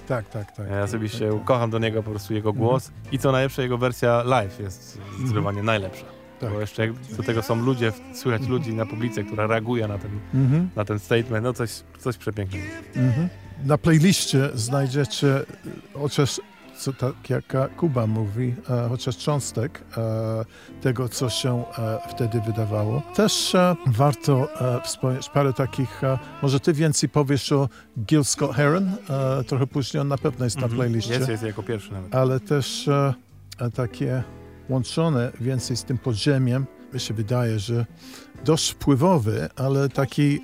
Tak, tak, tak. Ja osobiście tak, tak. kocham do niego po prostu jego głos i co najlepsze, jego wersja live jest zdecydowanie najlepsza. Tak. Bo jeszcze do tego są ludzie, słychać ludzi na publice, która reaguje na ten, Mhm. na ten statement, no coś, coś przepięknego. Mhm. Na playliście znajdziecie chociaż, co tak jak e, Kuba mówi, e, chociaż cząstek e, tego, co się wtedy wydawało. Też warto wspomnieć parę takich, może ty więcej powiesz o Gil Scott Heron, trochę później on na pewno jest na Mhm. playliście, Jest, jest jako pierwszy nawet. ale też takie łączone więcej z tym podziemiem, mi się wydaje, że dość wpływowy, ale taki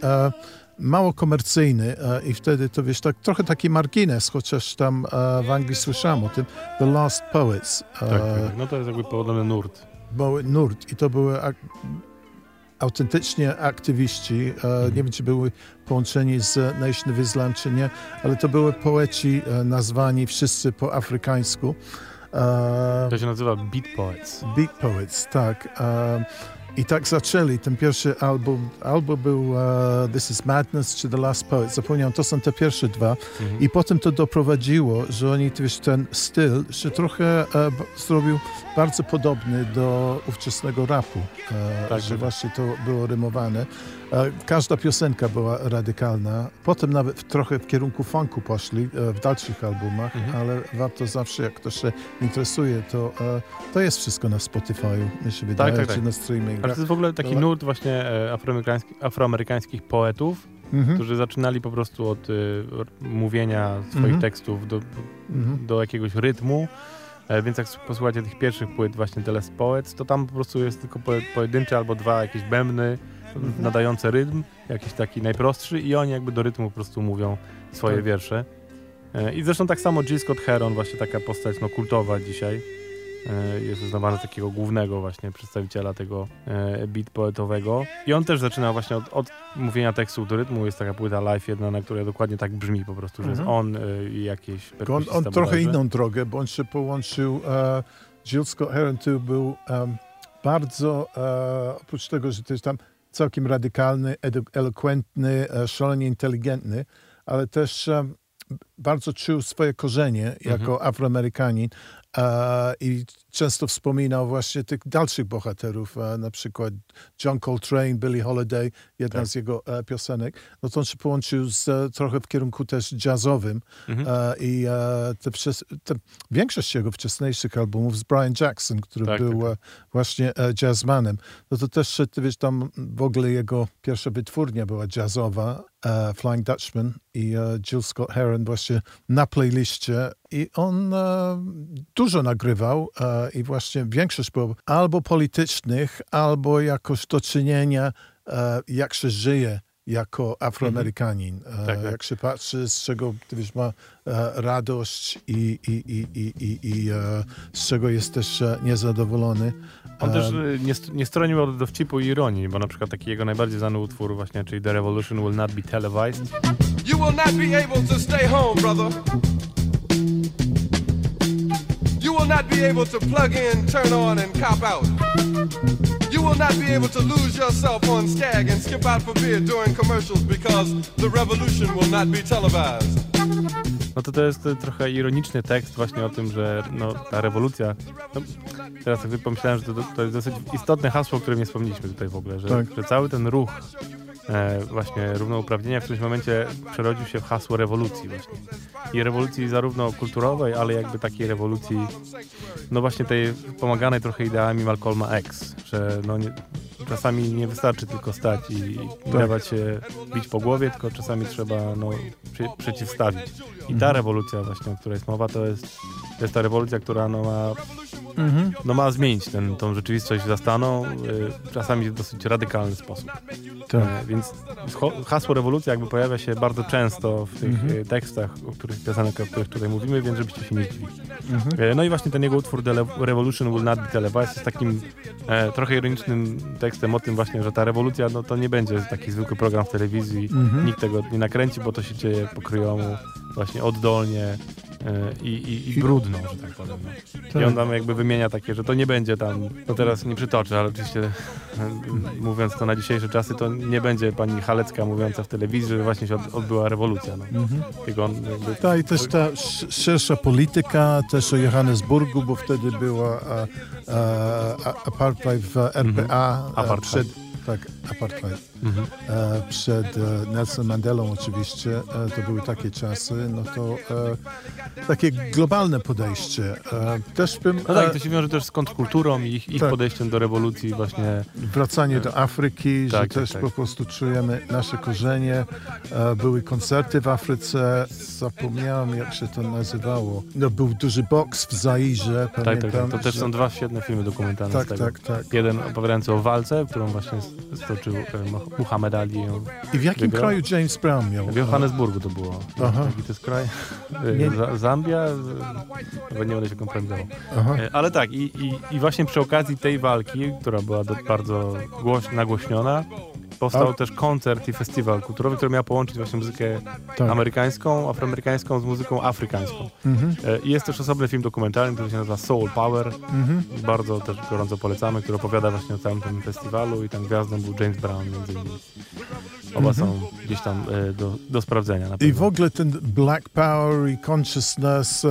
mało komercyjny e, i wtedy to wiesz, tak, trochę taki margines, chociaż tam e, w Anglii słyszałem o tym, The Last Poets, e, Tak, tak. No to jest jakby podobny nurt. nurt i to były ak- autentycznie aktywiści, e, nie wiem czy były połączeni z Nation of Islam czy nie, ale to były poeci nazwani wszyscy po afrykańsku. To się nazywa Beat Poets. Beat Poets, tak. I tak zaczęli. Ten pierwszy album, albo był e, This is Madness, czy The Last Poet. Zapomniałem, to są te pierwsze dwa. Mhm. I potem to doprowadziło, że oni, wiesz, ten styl się trochę b- zrobił bardzo podobny do ówczesnego rapu. E, Tak, że tak. właśnie to było rymowane. Każda piosenka była radykalna. Potem nawet w, trochę w kierunku funku poszli w dalszych albumach, Mhm. ale warto zawsze, jak ktoś się interesuje, to, to jest wszystko na Spotify'u, mi się wydaje, tak, tak. czy na streamingach. Ale to jest w ogóle taki Dobra. nurt właśnie e, afroamerykański, afroamerykańskich poetów, Mhm. którzy zaczynali po prostu od y, mówienia swoich Mhm. tekstów do, Mhm. do jakiegoś rytmu E, Więc jak posłuchacie tych pierwszych płyt właśnie The Last Poets, to tam po prostu jest tylko poje- pojedyncze albo dwa jakieś bębny nadające rytm, jakiś taki najprostszy i oni jakby do rytmu po prostu mówią swoje Tak. wiersze. I zresztą tak samo Jill Scott Heron, właśnie taka postać no, kultowa dzisiaj, jest uznawany za takiego głównego właśnie przedstawiciela tego e, beat poetowego. I on też zaczyna właśnie od, od mówienia tekstu do rytmu. Jest taka płyta live jedna, na której dokładnie tak brzmi po prostu, że jest Mhm. on e, i jakieś On, on trochę inną drogę, bo on się połączył. E, Jill Scott Heron tu był em, bardzo, e, oprócz tego, że to jest tam całkiem radykalny, elokwentny, e, szalenie inteligentny, ale też bardzo czuł swoje korzenie jako Afroamerykanin e, i często wspominał właśnie tych dalszych bohaterów, e, na przykład John Coltrane, Billie Holiday, jedna Tak. z jego e, piosenek. No to on się połączył z, e, trochę w kierunku też jazzowym Mhm. e, i e, te, te, większość jego wcześniejszych albumów z Brian Jackson, który Tak, był tak, e, właśnie e, jazzmanem. No to też, e, wiesz, tam w ogóle jego pierwsza wytwórnia była jazzowa, e, Flying Dutchman i e, Jill Scott Heron właśnie na playliście i on e, dużo nagrywał e, i właśnie większość było albo politycznych, albo jakoś do czynienia, e, jak się żyje jako Afroamerykanin. E, Tak, tak. Jak się patrzy, z czego ty wiesz, ma e, radość i, i, i, i, i, i e, z czego jest też e, niezadowolony. On też e, nie, nie stronił od dowcipu i ironii, bo na przykład taki jego najbardziej znany utwór właśnie, czyli The Revolution Will Not Be Televised, You will not be able to stay home, brother. You will not be able to plug in, turn on, and cop out. You will not be able to lose yourself on Skag and skip out for beer during commercials because the revolution will not be televised. no to to jest e, trochę ironiczny tekst właśnie o tym, że no, ta rewolucja, no, teraz sobie pomyślałem, że to, to jest dosyć istotne hasło, o którym nie wspomnieliśmy tutaj w ogóle, że, Tak. że cały ten ruch e, właśnie równouprawnienia w którymś momencie przerodził się w hasło rewolucji właśnie. I rewolucji zarówno kulturowej, ale jakby takiej rewolucji, no właśnie tej pomaganej trochę ideami Malcolma X, że no nie, czasami nie wystarczy tylko stać i, i dawać się bić po głowie, tylko czasami trzeba no, przy, przeciwstawić. I ta rewolucja właśnie, o której jest mowa, to jest, to jest ta rewolucja, która no, ma, no, ma zmienić ten, tą rzeczywistość zastaną, y, czasami w dosyć radykalny sposób. tak. E, Więc hasło rewolucja jakby pojawia się bardzo często w tych e, tekstach, o których piosenek, o których tutaj mówimy, więc żebyście się nie zdziwili. E, No i właśnie ten jego utwór The Revolution Will Not Be Televised jest takim e, trochę ironicznym tekstem o tym właśnie, że ta rewolucja no, to nie będzie taki zwykły program w telewizji, nikt tego nie nakręci, bo to się dzieje po kryjomu, właśnie oddolnie i, i, i brudno, że tak powiem. No. I on tam jakby wymienia takie, że to nie będzie tam, no teraz nie przytoczę, ale oczywiście mówiąc to na dzisiejsze czasy, to nie będzie pani Halecka mówiąca w telewizji, że właśnie się od, odbyła rewolucja. No. On jakby... Tak, i też ta sz- szersza polityka, też o Johannesburgu, bo wtedy była a, a, a, apartheid w RPA. a, Apartheid. Przed, tak, apartheid. Mhm. E, przed e, Nelson Mandelą oczywiście, e, to były takie czasy, no to takie globalne podejście. Też bym... No tak, to się wiąże też z kontrkulturą i ich, ich Tak. podejściem do rewolucji właśnie. Wracanie do Afryki, że Tak, tak, też tak. po prostu czujemy nasze korzenie. Były koncerty w Afryce, zapomniałem jak się to nazywało. No, był duży boks w Zairze, Tak, tak, tak. To też że- są dwa świetne filmy dokumentalne Tak, z tego. tak, tak. Jeden opowiadający o walce, którą właśnie stoczył Muhammad Ali. ją I w jakim wygrał. kraju James Brown miał? W Johannesburgu to było. Aha. Jaki to jest kraj? Nie- Za- Zambia? Nawet nie będę się kompromitował. E, Ale tak, i, i, i właśnie przy okazji tej walki, która była bardzo głoś, nagłośniona, powstał A- też koncert i festiwal kulturowy, który miał połączyć właśnie muzykę Tak. amerykańską, afroamerykańską z muzyką afrykańską. Mhm. E, I jest też osobny film dokumentalny, który się nazywa Soul Power. Mhm. Bardzo też gorąco polecamy, który opowiada właśnie o całym tym festiwalu i tam gwiazdą był James Brown między innymi. Oba są gdzieś tam e, do, do sprawdzenia Mhm. I w ogóle ten Black Power i Consciousness, e,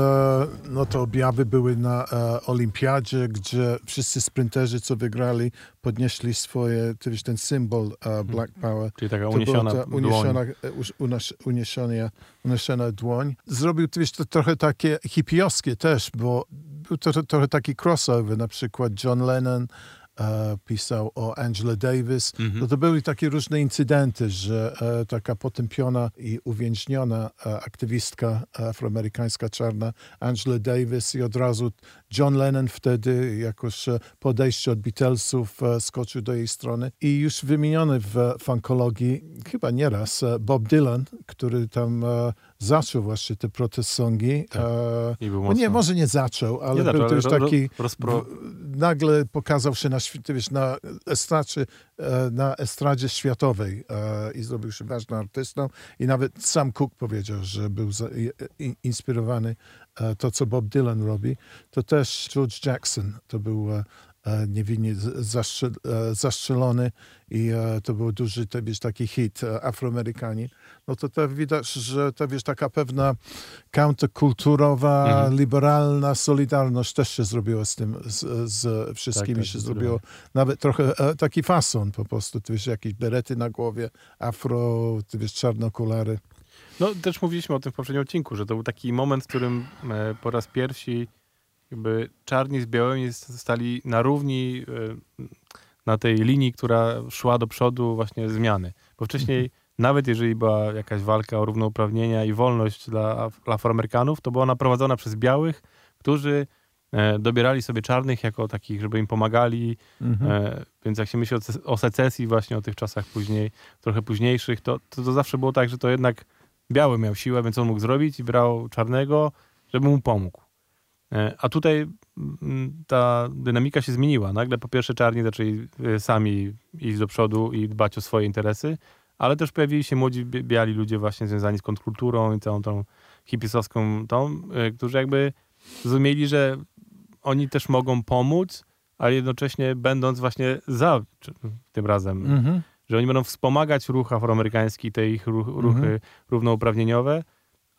no to objawy były na Olimpiadzie, gdzie wszyscy sprinterzy, co wygrali, podnieśli swoje, to wiesz, ten symbol e, Black Power. Czyli taka To uniesiona była ta dłoń. uniesiona, e, uś- unas- uniesiona, uniesiona dłoń. Zrobił to, wiesz, to trochę takie hipiowskie też, bo był to, to trochę taki crossover, na przykład John Lennon e, pisał o Angela Davis. No to były takie różne incydenty, że e, taka potępiona i uwięźniona e, aktywistka afroamerykańska czarna Angela Davis i od razu John Lennon wtedy jakoś e, podejście od Beatlesów e, skoczył do jej strony i już wymieniony w funkologii chyba nieraz e, Bob Dylan, który tam e, zaczął właśnie te protest songi. E, I był no nie, może nie zaczął, ale Nie był zaczął, to już taki... ro- rozpro- w- nagle pokazał się na, wiesz, na, estradzie, e, na estradzie światowej e, i zrobił się ważnym artystą. I nawet sam Cook powiedział, że był za, i- i- inspirowany e, to, co Bob Dylan robi. To też George Jackson, to był e, e, niewinnie zastrzel, e, zastrzelony i e, to był duży to, wiesz, taki hit e, Afroamerykanin. No to, to widać, że to wiesz, taka pewna counterkulturowa, Mhm. liberalna solidarność też się zrobiła z tym, z, z wszystkimi tak, się zdecydowanie. zrobiło. Nawet trochę e, taki fason po prostu, ty wiesz, jakieś berety na głowie, afro, ty wiesz, czarne okulary. No też mówiliśmy o tym w poprzednim odcinku, że to był taki moment, w którym e, po raz pierwszy jakby czarni z białymi stali na równi e, na tej linii, która szła do przodu właśnie zmiany. Bo wcześniej nawet jeżeli była jakaś walka o równouprawnienia i wolność dla, Af- dla Afroamerykanów, to była ona prowadzona przez białych, którzy e, dobierali sobie czarnych jako takich, żeby im pomagali. E, więc jak się myśli o, ce- o secesji właśnie o tych czasach później, trochę późniejszych, to, to, to zawsze było tak, że to jednak biały miał siłę, więc on mógł zrobić i brał czarnego, żeby mu pomógł. E, A tutaj mm, ta dynamika się zmieniła. Nagle po pierwsze czarni zaczęli sami iść do przodu i dbać o swoje interesy, ale też pojawili się młodzi biali ludzie właśnie związani z kontrkulturą i całą tą hipisowską tą, e, którzy jakby zrozumieli, że oni też mogą pomóc, ale jednocześnie będąc właśnie za tym razem, Mhm. że oni będą wspomagać ruch afroamerykański, te ich ruch, ruchy Mhm. równouprawnieniowe,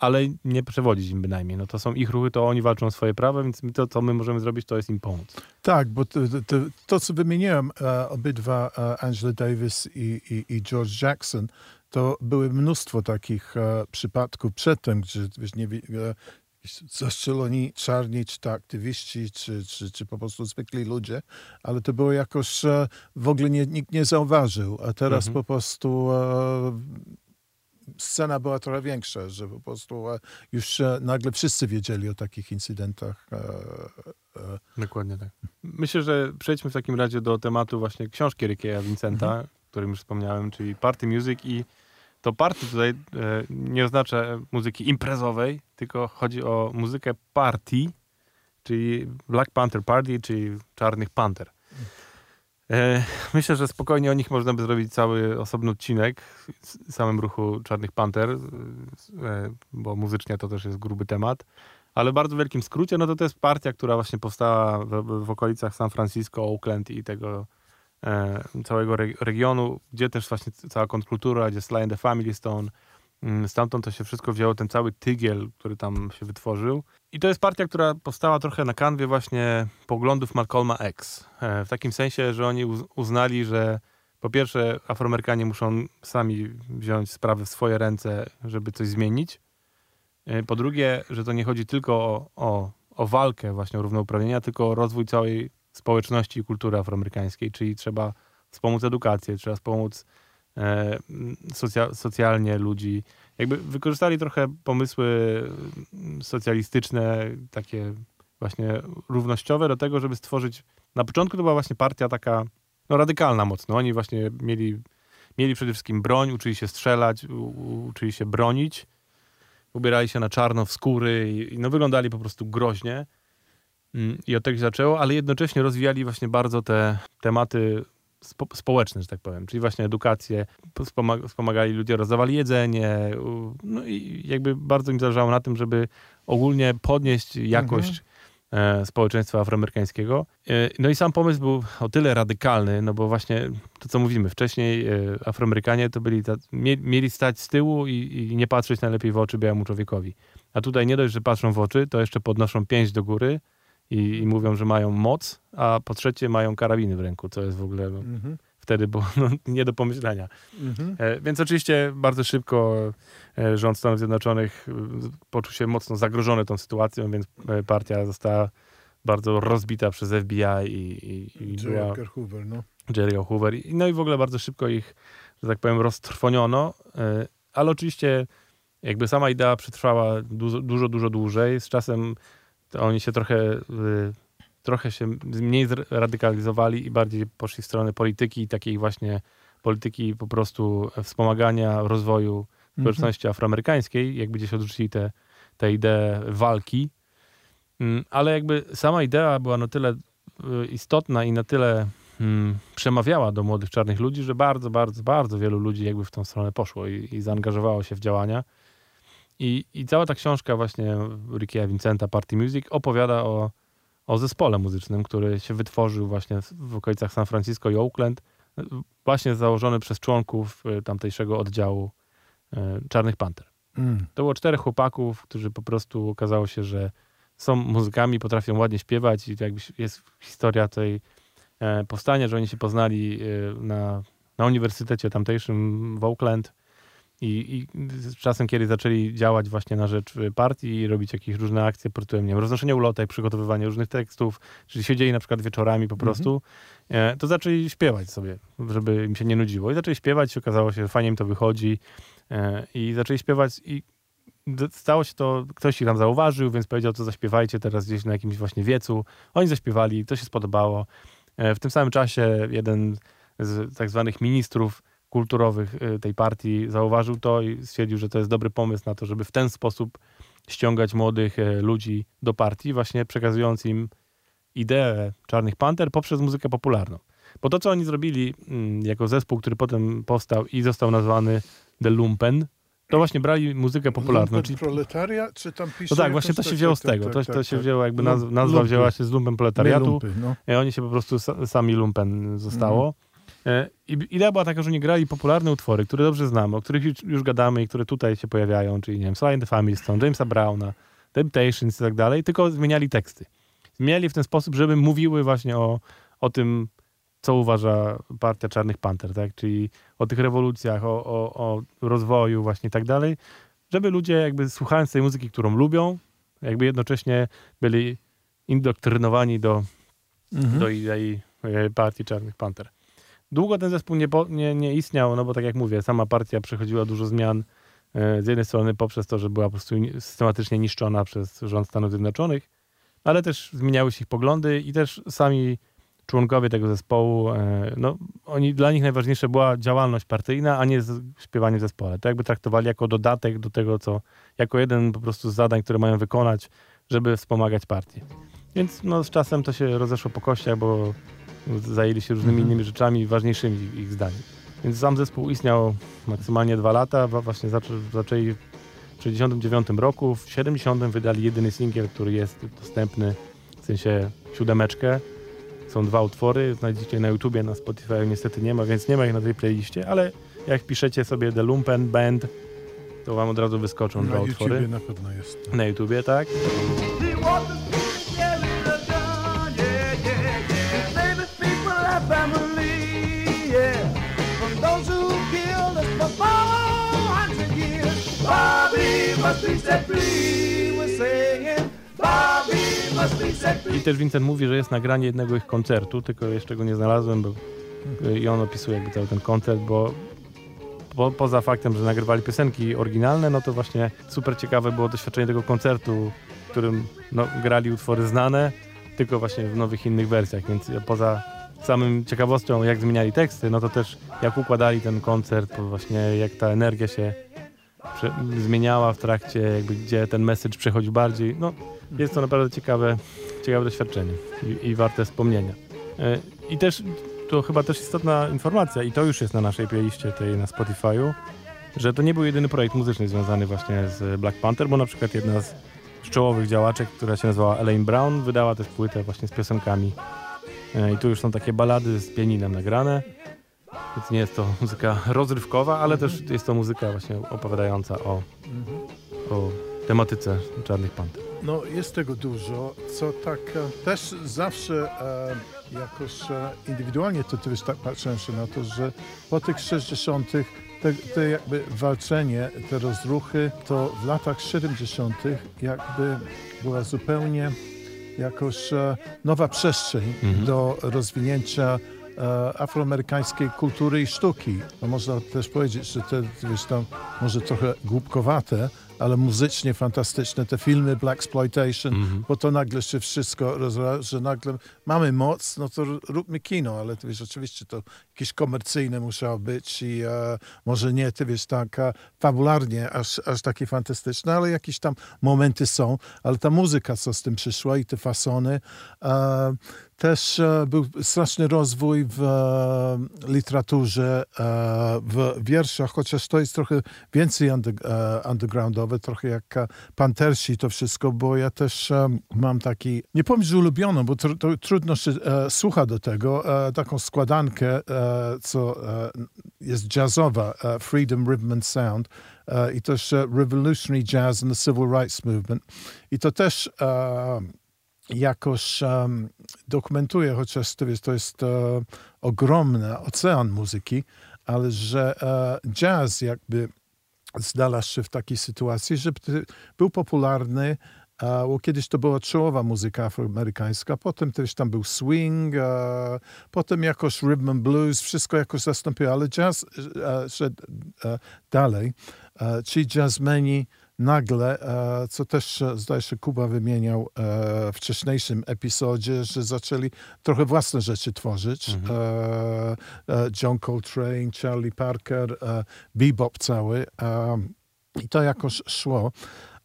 ale nie przewodzić im bynajmniej. No to są ich ruchy, to oni walczą o swoje prawa, więc to, co my możemy zrobić, to jest im pomóc. Tak, bo to, to, to, co wymieniłem, e, obydwa e, Angela Davis i, i, i George Jackson, to były mnóstwo takich e, przypadków przedtem, gdzie wiesz, nie, zastrzeloni czarni, czy to aktywiści, czy, czy, czy po prostu zwykli ludzie, ale to było jakoś w ogóle nie, nikt nie zauważył, a teraz Mhm. po prostu scena była trochę większa, że po prostu e, już nagle wszyscy wiedzieli o takich incydentach. E, e, Dokładnie tak. Myślę, że przejdźmy w takim razie do tematu właśnie książki Rickeya Vincenta, Mhm. o którym już wspomniałem, czyli Party Music i to party tutaj nie oznacza muzyki imprezowej, tylko chodzi o muzykę party, czyli Black Panther Party, czyli Czarnych Panter. E, myślę, że spokojnie o nich można by zrobić cały osobny odcinek z samym ruchu Czarnych Panter, e, bo muzycznie to też jest gruby temat. Ale w bardzo wielkim skrócie, no to to jest partia, która właśnie powstała w, w okolicach San Francisco, Oakland i tego e, całego re, regionu, gdzie też właśnie cała kontrkultura, gdzie Sly and the Family Stone, mm, stamtąd to się wszystko wzięło, ten cały tygiel, który tam się wytworzył. I to jest partia, która powstała trochę na kanwie właśnie poglądów Malcolma X. E, w takim sensie, że oni uz- uznali, że po pierwsze Afroamerykanie muszą sami wziąć sprawy w swoje ręce, żeby coś zmienić. E, Po drugie, że to nie chodzi tylko o, o, o walkę właśnie o równouprawnienia, tylko o rozwój całej społeczności i kultury afroamerykańskiej, czyli trzeba wspomóc edukację, trzeba wspomóc e, socja, socjalnie ludzi. Jakby wykorzystali trochę pomysły mm, socjalistyczne, takie właśnie równościowe do tego, żeby stworzyć... Na początku to była właśnie partia taka no, radykalna mocno. Oni właśnie mieli, mieli przede wszystkim broń, uczyli się strzelać, u, uczyli się bronić ubierali się na czarno w skóry i, i no, wyglądali po prostu groźnie. Mm, I od tego się zaczęło, ale jednocześnie rozwijali właśnie bardzo te tematy spo, społeczne, że tak powiem, czyli właśnie edukację, wspomag- wspomagali ludzie, rozdawali jedzenie, no i jakby bardzo im zależało na tym, żeby ogólnie podnieść jakość e, społeczeństwa afroamerykańskiego. E, no i sam pomysł był o tyle radykalny, no bo właśnie to, co mówimy, wcześniej e, Afroamerykanie to byli, mieli stać z tyłu i, i nie patrzeć najlepiej w oczy białemu człowiekowi. A tutaj nie dość, że patrzą w oczy, to jeszcze podnoszą pięść do góry i, i mówią, że mają moc, a po trzecie mają karabiny w ręku, co jest w ogóle no, mhm, wtedy było no, nie do pomyślenia. mhm. E, Więc oczywiście bardzo szybko e, rząd Stanów Zjednoczonych e, poczuł się mocno zagrożony tą sytuacją, więc e, partia została bardzo rozbita przez FBI i, i, i J. była Hoover, no. Jerry Hoover. I- No i w ogóle bardzo szybko ich, że tak powiem, roztrwoniono, ale oczywiście jakby sama idea przetrwała dużo, dużo, dużo dłużej. Z czasem oni się trochę, y, trochę się mniej zradykalizowali i bardziej poszli w stronę polityki takiej właśnie polityki po prostu wspomagania rozwoju społeczności afroamerykańskiej, jakby gdzieś odrzucili te, te ideę walki. Mm, Ale jakby sama idea była na tyle y, istotna i na tyle mm, przemawiała do młodych czarnych ludzi, że bardzo, bardzo, bardzo wielu ludzi jakby w tą stronę poszło i, i zaangażowało się w działania. I, I cała ta książka właśnie Rickiego Vincenta, Party Music, opowiada o, o zespole muzycznym, który się wytworzył właśnie w- okolicach San Francisco i Oakland, y, właśnie założony przez członków y, tamtejszego oddziału y, Czarnych Panter. Mm. To było czterech chłopaków, którzy po prostu okazało się, że są muzykami, potrafią ładnie śpiewać i jakby jest historia tej e, powstania, że oni się poznali e, na, na uniwersytecie tamtejszym w Oakland i, i z czasem, kiedy zaczęli działać właśnie na rzecz e, partii i robić jakieś różne akcje pod tytułem, nie wiem, roznoszenie ulotek, przygotowywanie różnych tekstów, czyli siedzieli na przykład wieczorami po prostu, e, to zaczęli śpiewać sobie, żeby im się nie nudziło. I zaczęli śpiewać okazało się, że fajnie im to wychodzi e, i zaczęli śpiewać i stało się to, ktoś ich tam zauważył, więc powiedział, co zaśpiewajcie teraz gdzieś na jakimś właśnie wiecu. Oni zaśpiewali, to się spodobało. E, W tym samym czasie jeden z tak zwanych ministrów kulturowych e, tej partii zauważył to i stwierdził, że to jest dobry pomysł na to, żeby w ten sposób ściągać młodych e, ludzi do partii, właśnie przekazując im ideę Czarnych Panter poprzez muzykę popularną. Bo to, co oni zrobili mm, jako zespół, który potem powstał i został nazwany The Lumpen, to właśnie brali muzykę popularną. Lumpen Czyli, proletaria, czy tam pisze... no tak, właśnie to się wzięło z tego. tak, To, tak, to się tak. wzięło, jakby Lum- nazwa, nazwa wzięła się z lumpen proletariatu. lumpy, no. I oni się po prostu sa, sami lumpen zostało. E, I idea była taka, że oni grali popularne utwory, które dobrze znamy, o których już, już gadamy i które tutaj się pojawiają, czyli nie wiem, Sly and the Family Stone, Jamesa Browna, Temptations i tak dalej, tylko zmieniali teksty. Zmieniali w ten sposób, żeby mówiły właśnie o, o tym, co uważa partia Czarnych Panter, tak? Czyli o tych rewolucjach, o, o, o rozwoju właśnie i tak dalej, żeby ludzie jakby słuchając tej muzyki, którą lubią, jakby jednocześnie byli indoktrynowani do, Mhm. do idei e, partii Czarnych Panter. Długo ten zespół nie, nie, nie istniał, no bo tak jak mówię, sama partia przechodziła dużo zmian. e, Z jednej strony poprzez to, że była po prostu ni- systematycznie niszczona przez rząd Stanów Zjednoczonych, ale też zmieniały się ich poglądy i też sami członkowie tego zespołu, e, no oni, dla nich najważniejsza była działalność partyjna, a nie śpiewanie w zespole. To jakby traktowali jako dodatek do tego, co, jako jeden po prostu z zadań, które mają wykonać, żeby wspomagać partię. Więc no, z czasem to się rozeszło po kościach, bo zajęli się różnymi Mhm. innymi rzeczami ważniejszymi ich- ich zdaniem. Więc sam zespół istniał maksymalnie dwa lata, właśnie zaczę, zaczęli w 69 roku, w 70 wydali jedyny singiel, który jest dostępny, w sensie siódemeczkę. Są dwa utwory, znajdziecie na YouTubie, na Spotify niestety nie ma, więc nie ma ich na tej playliście, ale jak piszecie sobie The Lumpen Band, to wam od razu wyskoczą Na dwa utwory. YouTubie na pewno jest. Na YouTubie, tak? I też Vincent mówi, że jest nagranie jednego ich koncertu, tylko jeszcze go nie znalazłem, bo i on opisuje jakby cały ten koncert, bo po, poza faktem, że nagrywali piosenki oryginalne, no to właśnie super ciekawe było doświadczenie tego koncertu, w którym no, grali utwory znane, tylko właśnie w nowych innych wersjach, więc poza samym ciekawością, jak zmieniali teksty, no to też jak układali ten koncert, bo właśnie jak ta energia się zmieniała w trakcie, jakby gdzie ten message przechodził bardziej, no jest to naprawdę ciekawe, ciekawe doświadczenie i, i warte wspomnienia. E, I też to chyba też istotna informacja i to już jest na naszej playliście tej na Spotify'u, że to nie był jedyny projekt muzyczny związany właśnie z Black Panther, bo na przykład jedna z czołowych działaczek, która się nazywała Elaine Brown, wydała też płytę właśnie z piosenkami. E, I tu już są takie balady z pianinem nagrane, więc nie jest to muzyka rozrywkowa, ale też jest to muzyka właśnie opowiadająca o, o tematyce Czarnych Panter. No jest tego dużo, co tak e, też zawsze e, jakoś e, indywidualnie to też tak patrzę się na to, że po tych 60 te, te jakby walczenie, te rozruchy, to w latach 70 jakby była zupełnie jakoś e, nowa przestrzeń do rozwinięcia afroamerykańskiej kultury i sztuki. No można też powiedzieć, że te, wiesz, tam może trochę głupkowate, ale muzycznie fantastyczne te filmy Black Exploitation, bo to nagle się wszystko rozra, że nagle mamy moc, no to róbmy kino, ale ty wiesz, oczywiście to jakieś komercyjne musiało być i e, może nie, ty wiesz, tak e, fabularnie aż, aż takie fantastyczne, ale jakieś tam momenty są, ale ta muzyka, co z tym przyszła i te fasony, e, też e, był straszny rozwój w e, literaturze, e, w wierszach, chociaż to jest trochę więcej under, undergroundowe, trochę jak Pantersi to wszystko, bo ja też mam taki, nie powiem, że ulubioną, bo tr, to, trudno się słucha do tego, taką składankę, co jest jazzowa, Freedom Rhythm and Sound, i też Revolutionary Jazz and the Civil Rights Movement. I to też jakoś um, dokumentuje, chociaż to jest, to jest e, ogromny ocean muzyki, ale że e, jazz jakby znalazł się w takiej sytuacji, że był popularny, bo kiedyś to była czołowa muzyka afroamerykańska, potem też tam był swing, potem jakoś rhythm and blues, wszystko jakoś zastąpiło, ale jazz e, szedł dalej. Ci jazzmeni nagle, e, co też e, zdaje się Kuba wymieniał e, w wcześniejszym epizodzie, że zaczęli trochę własne rzeczy tworzyć. E, John Coltrane, Charlie Parker, bebop cały. I to jakoś szło.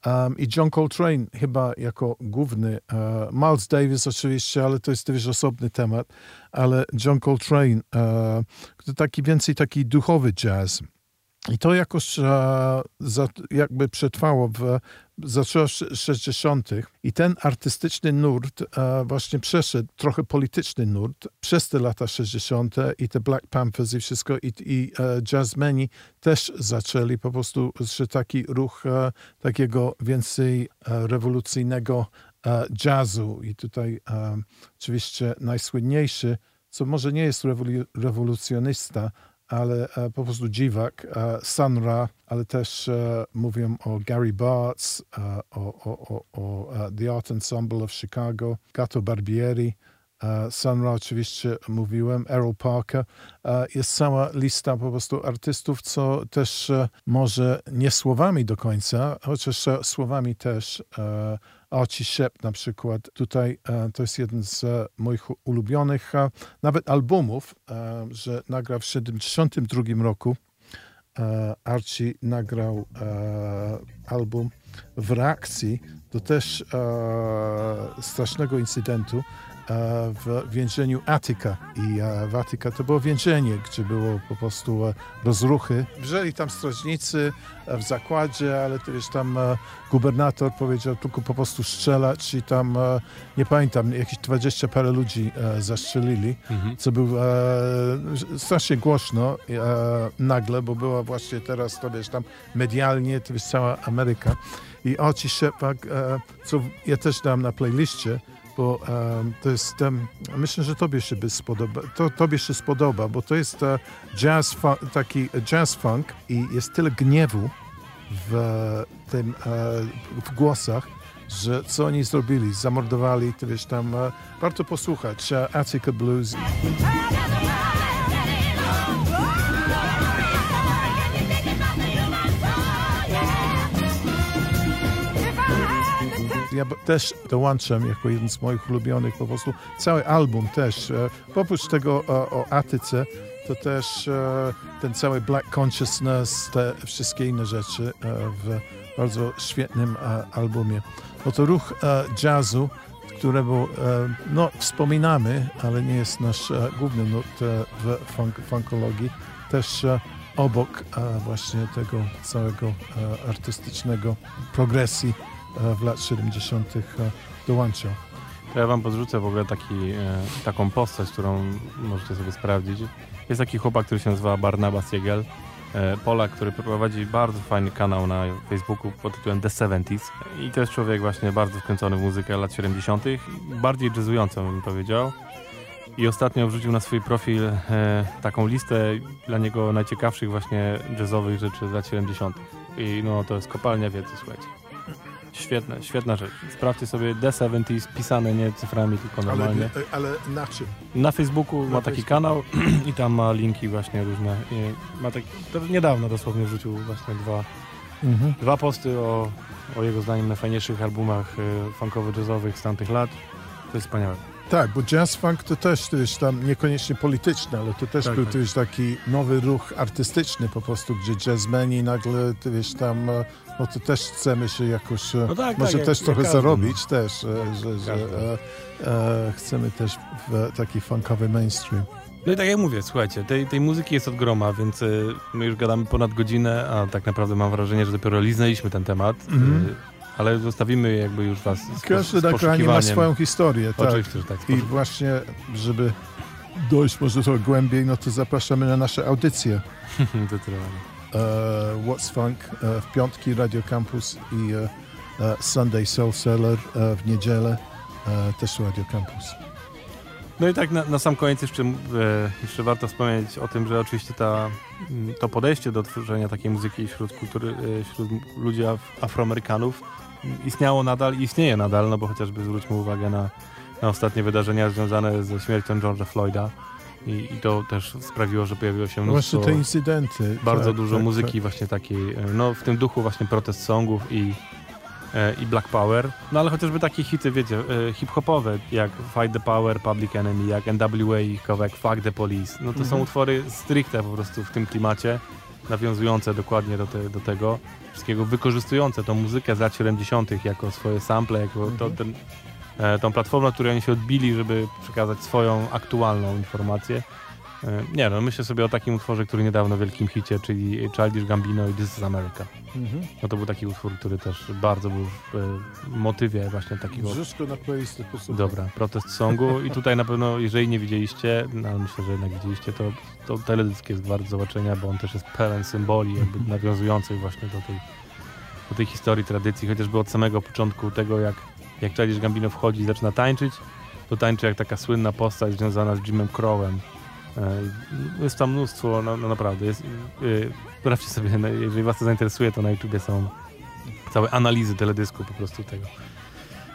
Um, I John Coltrane chyba jako główny, e, Miles Davis oczywiście, ale to jest też osobny temat, ale John Coltrane, e, to taki więcej taki duchowy jazz. I to jakoś e, za, jakby przetrwało w zaczęło w 60. i ten artystyczny nurt e, właśnie przeszedł, trochę polityczny nurt przez te lata 60. i te Black Panthers i wszystko i, i e, jazzmeni też zaczęli po prostu, że taki ruch e, takiego więcej rewolucyjnego jazzu i tutaj oczywiście najsłynniejszy, co może nie jest rewolu- rewolucjonista, ale e, po prostu dziwak, e, Sun Ra, ale też e, mówię o Gary Bartz, o, o, o, o The Art Ensemble of Chicago, Gato Barbieri, e, Sun Ra oczywiście mówiłem, Errol Parker. Jest cała lista po prostu artystów, co też może nie słowami do końca, chociaż słowami też. Archie Shepp na przykład. Tutaj e, to jest jeden z e, moich ulubionych e, nawet albumów, że nagrał w 1972 roku. Archie nagrał album w reakcji do też strasznego incydentu w więzieniu Attica. I e, w Attica to było więzienie, gdzie było po prostu e, rozruchy. Wzięli tam strażnicy e, w zakładzie, ale wiesz, tam e, gubernator powiedział tylko po prostu strzelać i tam, e, nie pamiętam, jakieś 20 parę ludzi e, zastrzelili, co był e, strasznie głośno e, nagle, bo była właśnie teraz, to wiesz, tam medialnie, to wiesz, cała Ameryka. I Sheppard, e, co ja też dam na playliście, bo to jest, myślę, że tobie się by spodoba, to tobie się spodoba, bo to jest e, jazz, taki jazz funk i jest tyle gniewu w tym, e, w głosach, że co oni zrobili, zamordowali, to wiesz, tam e, warto posłuchać, Attica Blues. Ja też dołączam jako jeden z moich ulubionych po prostu cały album też. E, oprócz tego o, o Atyce, to też e, ten cały Black Consciousness, te wszystkie inne rzeczy e, w bardzo świetnym albumie. No to ruch jazzu, którego no, wspominamy, ale nie jest nasz główny nurt e, w funk, funkologii, też obok właśnie tego całego artystycznego progresji w lat 70. e, dołączał. To ja wam podrzucę w ogóle taki, e, taką postać, którą możecie sobie sprawdzić. Jest taki chłopak, który się nazywa Barnabas Jegel. E, Polak, który prowadzi bardzo fajny kanał na Facebooku pod tytułem The 70s. I to jest człowiek właśnie bardzo wkręcony w muzykę lat 70., bardziej jazzującą bym powiedział. I ostatnio wrzucił na swój profil e, taką listę dla niego najciekawszych właśnie jazzowych rzeczy z lat 70. I no to jest kopalnia wiedzy, słuchajcie. Świetne, świetna rzecz. Sprawdźcie sobie The 70s, pisane nie cyframi, tylko Ale, normalnie. ale na czym? Na Facebooku Na ma taki Facebooku. kanał i tam ma linki właśnie różne. I ma tak, to niedawno dosłownie wrzucił właśnie dwa, Mhm. dwa posty o, o jego zdaniem najfajniejszych albumach y, funkowo-jazzowych z tamtych lat. To jest wspaniałe. Tak, bo jazz funk to też jest tam niekoniecznie polityczne, ale to też Tak, był tak. taki nowy ruch artystyczny po prostu, gdzie jazzmeni nagle, wiesz, tam, e, no to też chcemy się jakoś, e, No tak, może tak, jak- też jak trochę każdy, zarobić też, e, że, że Każdy. e, e, chcemy też w taki funkowy mainstream. No i tak jak mówię, słuchajcie, tej, tej muzyki jest od groma, więc my już gadamy ponad godzinę, a tak naprawdę mam wrażenie, że dopiero liznęliśmy ten temat. Mhm. Y, ale zostawimy jakby już was z, Każde z ma swoją historię, tak. Oczywiście, że tak. I właśnie, żeby dojść może trochę głębiej, no to zapraszamy na nasze audycje. Zdecydowanie. e, What's Funk e, w piątki Radio Campus i e, e, Sunday Soul Cellar e, w niedzielę też Radio Campus. No i tak na, na sam koniec jeszcze, jeszcze warto wspomnieć o tym, że oczywiście ta, to podejście do tworzenia takiej muzyki wśród kultury, wśród ludzi af, afroamerykanów istniało nadal i istnieje nadal, no bo chociażby zwróćmy uwagę na, na ostatnie wydarzenia związane ze śmiercią George'a Floyda i, i to też sprawiło, że pojawiło się No Właśnie mnóstwo, te incydenty. bardzo tak, dużo tak, muzyki właśnie takiej, e, no w tym duchu właśnie protest songów i, e, i Black Power. No ale chociażby takie hity, wiecie, e, hip-hopowe, jak Fight the Power, Public Enemy, jak NWA, ich kawałek Fuck the Police. No to są Mhm. utwory stricte po prostu w tym klimacie, nawiązujące dokładnie do, te, do tego wszystkiego, wykorzystujące tą muzykę z lat 70. jako swoje sample, jako to, Mhm. ten, e, tą platformę, na której oni się odbili, żeby przekazać swoją aktualną informację. E, Nie no, myślę sobie o takim utworze, który niedawno w wielkim hicie, czyli Childish Gambino i This is America. Mhm. No to był taki utwór, który też bardzo był w e, motywie właśnie takiego go na playlistę. posłuchaj. dobra, protest songu i tutaj na pewno, jeżeli nie widzieliście, no ale myślę, że jednak widzieliście, to, to teledysk jest wart zobaczenia, bo on też jest pełen symboli jakby nawiązujących właśnie do tej, do tej historii, tradycji, chociażby od samego początku tego, jak, jak Childish Gambino wchodzi i zaczyna tańczyć, to tańczy jak taka słynna postać związana z Jimem Crowem. E, Jest tam mnóstwo, no, no naprawdę, jest, yy, sprawdźcie sobie, no, jeżeli was to zainteresuje, to na YouTubie są całe analizy teledysku po prostu tego.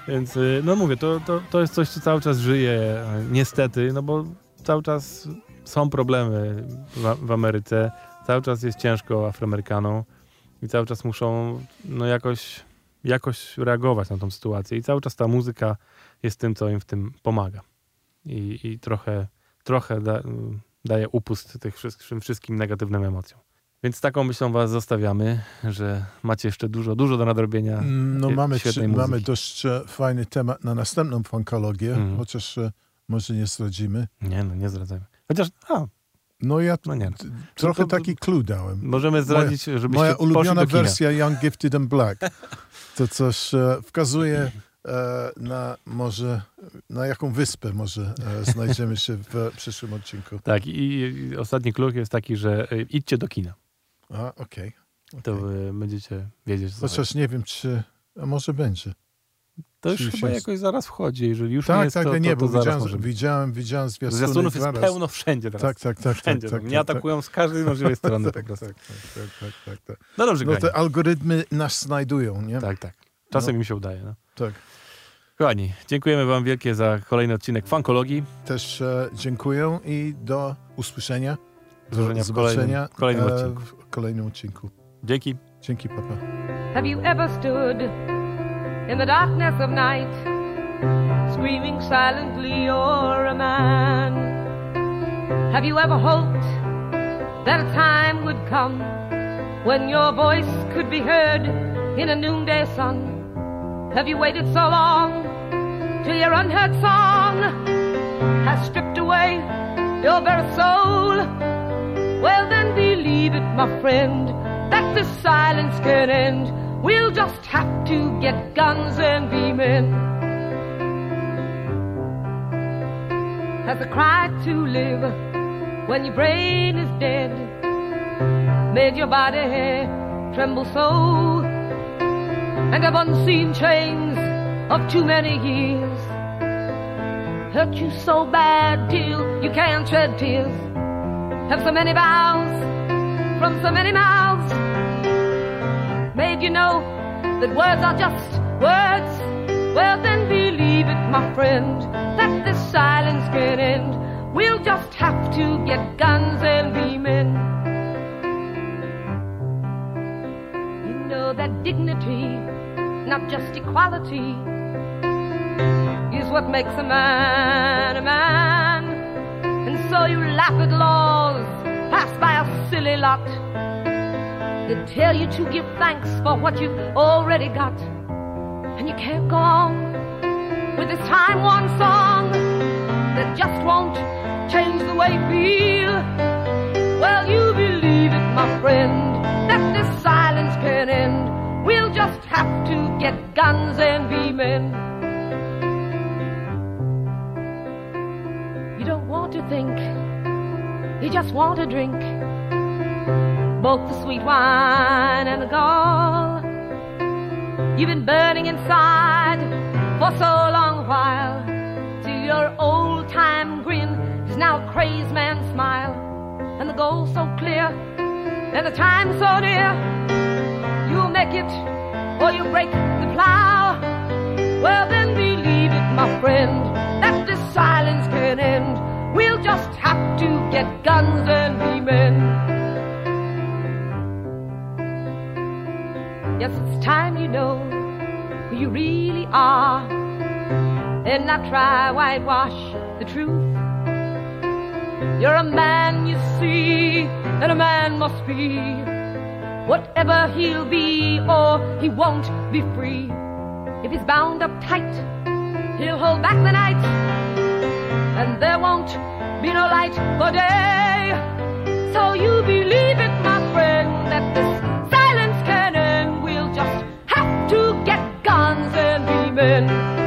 Więc y, no mówię, to, to, to jest coś, co cały czas żyje, niestety, no bo cały czas są problemy w, w Ameryce, cały czas jest ciężko Afroamerykanom i cały czas muszą no jakoś, jakoś reagować na tą sytuację i cały czas ta muzyka jest tym, co im w tym pomaga. I, i trochę, trochę da, daje upust tych wszystkim, wszystkim negatywnym emocjom. Więc taką myślą was zostawiamy, że macie jeszcze dużo, dużo do nadrobienia. No e, mamy, mamy dość e, fajny temat na następną funkologię, Mhm. chociaż e, może nie zdradzimy. Nie, no nie zdradzajmy. Chociaż, a, No ja no nie. t- trochę to- taki clue dałem. Możemy zdradzić, żebyście Moja ulubiona wersja Young, Gifted and Black. To coś e, wskazuje na może, na jaką wyspę może e, znajdziemy się w przyszłym odcinku. Tak, i, ostatni klucz jest taki, że y, idźcie do kina. A, okej. To okej. y, będziecie wiedzieć, co chodzi. Chociaż nie wiem, czy... A może będzie. To już chyba się- jakoś zaraz wchodzi. Jeżeli już nie Tak, jest, tak, to, nie, to, bo to zaraz widziałem, może widziałem, widziałem zwiastuny Zwiastunów jest zaraz. pełno wszędzie teraz. Tak, tak, tak. Wszędzie. tak, tak, Mnie tak, tak. atakują z każdej możliwej strony tak, po prostu. tak, tak, tak, tak, tak. No dobrze, No kochani. te algorytmy nas znajdują, nie? Tak, tak. Czasem No. mi się udaje. No. Tak. Kochani, dziękujemy wam wielkie za kolejny odcinek Funkologii. Też e, dziękuję i do usłyszenia. Do zobaczenia w kolejnym, kolejnym e, odcinku. w kolejnym odcinku. Dzięki. Dzięki, papa. Have you ever stood in the darkness of night, screaming silently, you're a man? Have you ever hoped that a time would come when your voice could be heard in a noonday sun? Have you waited so long till your unheard song has stripped away your very soul? Well, then believe it, my friend, that this silence can end. We'll just have to get guns and be men. Has the cry to live when your brain is dead made your body tremble so? And have unseen chains of too many years hurt you so bad till you can't shed tears? Have so many vows from so many mouths made you know that words are just words. Well, then believe it, my friend, that this silence can end. We'll just have to get guns and be men. You know that dignity, not just equality, is what makes a man a man. And so you laugh at laws passed by a silly lot that tell you to give thanks for what you've already got. And you can't go on with this time worn song that just won't change the way you feel. Well, you believe it, my friend, that this silence can end. We'll just have to get guns and be men. To think, you just want to drink both the sweet wine and the gall. You've been burning inside for so long a while, till your old time grin is now a crazed man's smile, and the goal so clear, and the time so near. You'll make it, or you break the plow. Well, then believe it, my friend, that this silence can end. We'll just have to get guns and be men. Yes, it's time you know who you really are and not try whitewash the truth. You're a man, you see, and a man must be whatever he'll be, or he won't be free. If he's bound up tight, he'll hold back the night, and there won't be no light for day. So you believe it, my friend, that this silence can end. We'll just have to get guns and be men.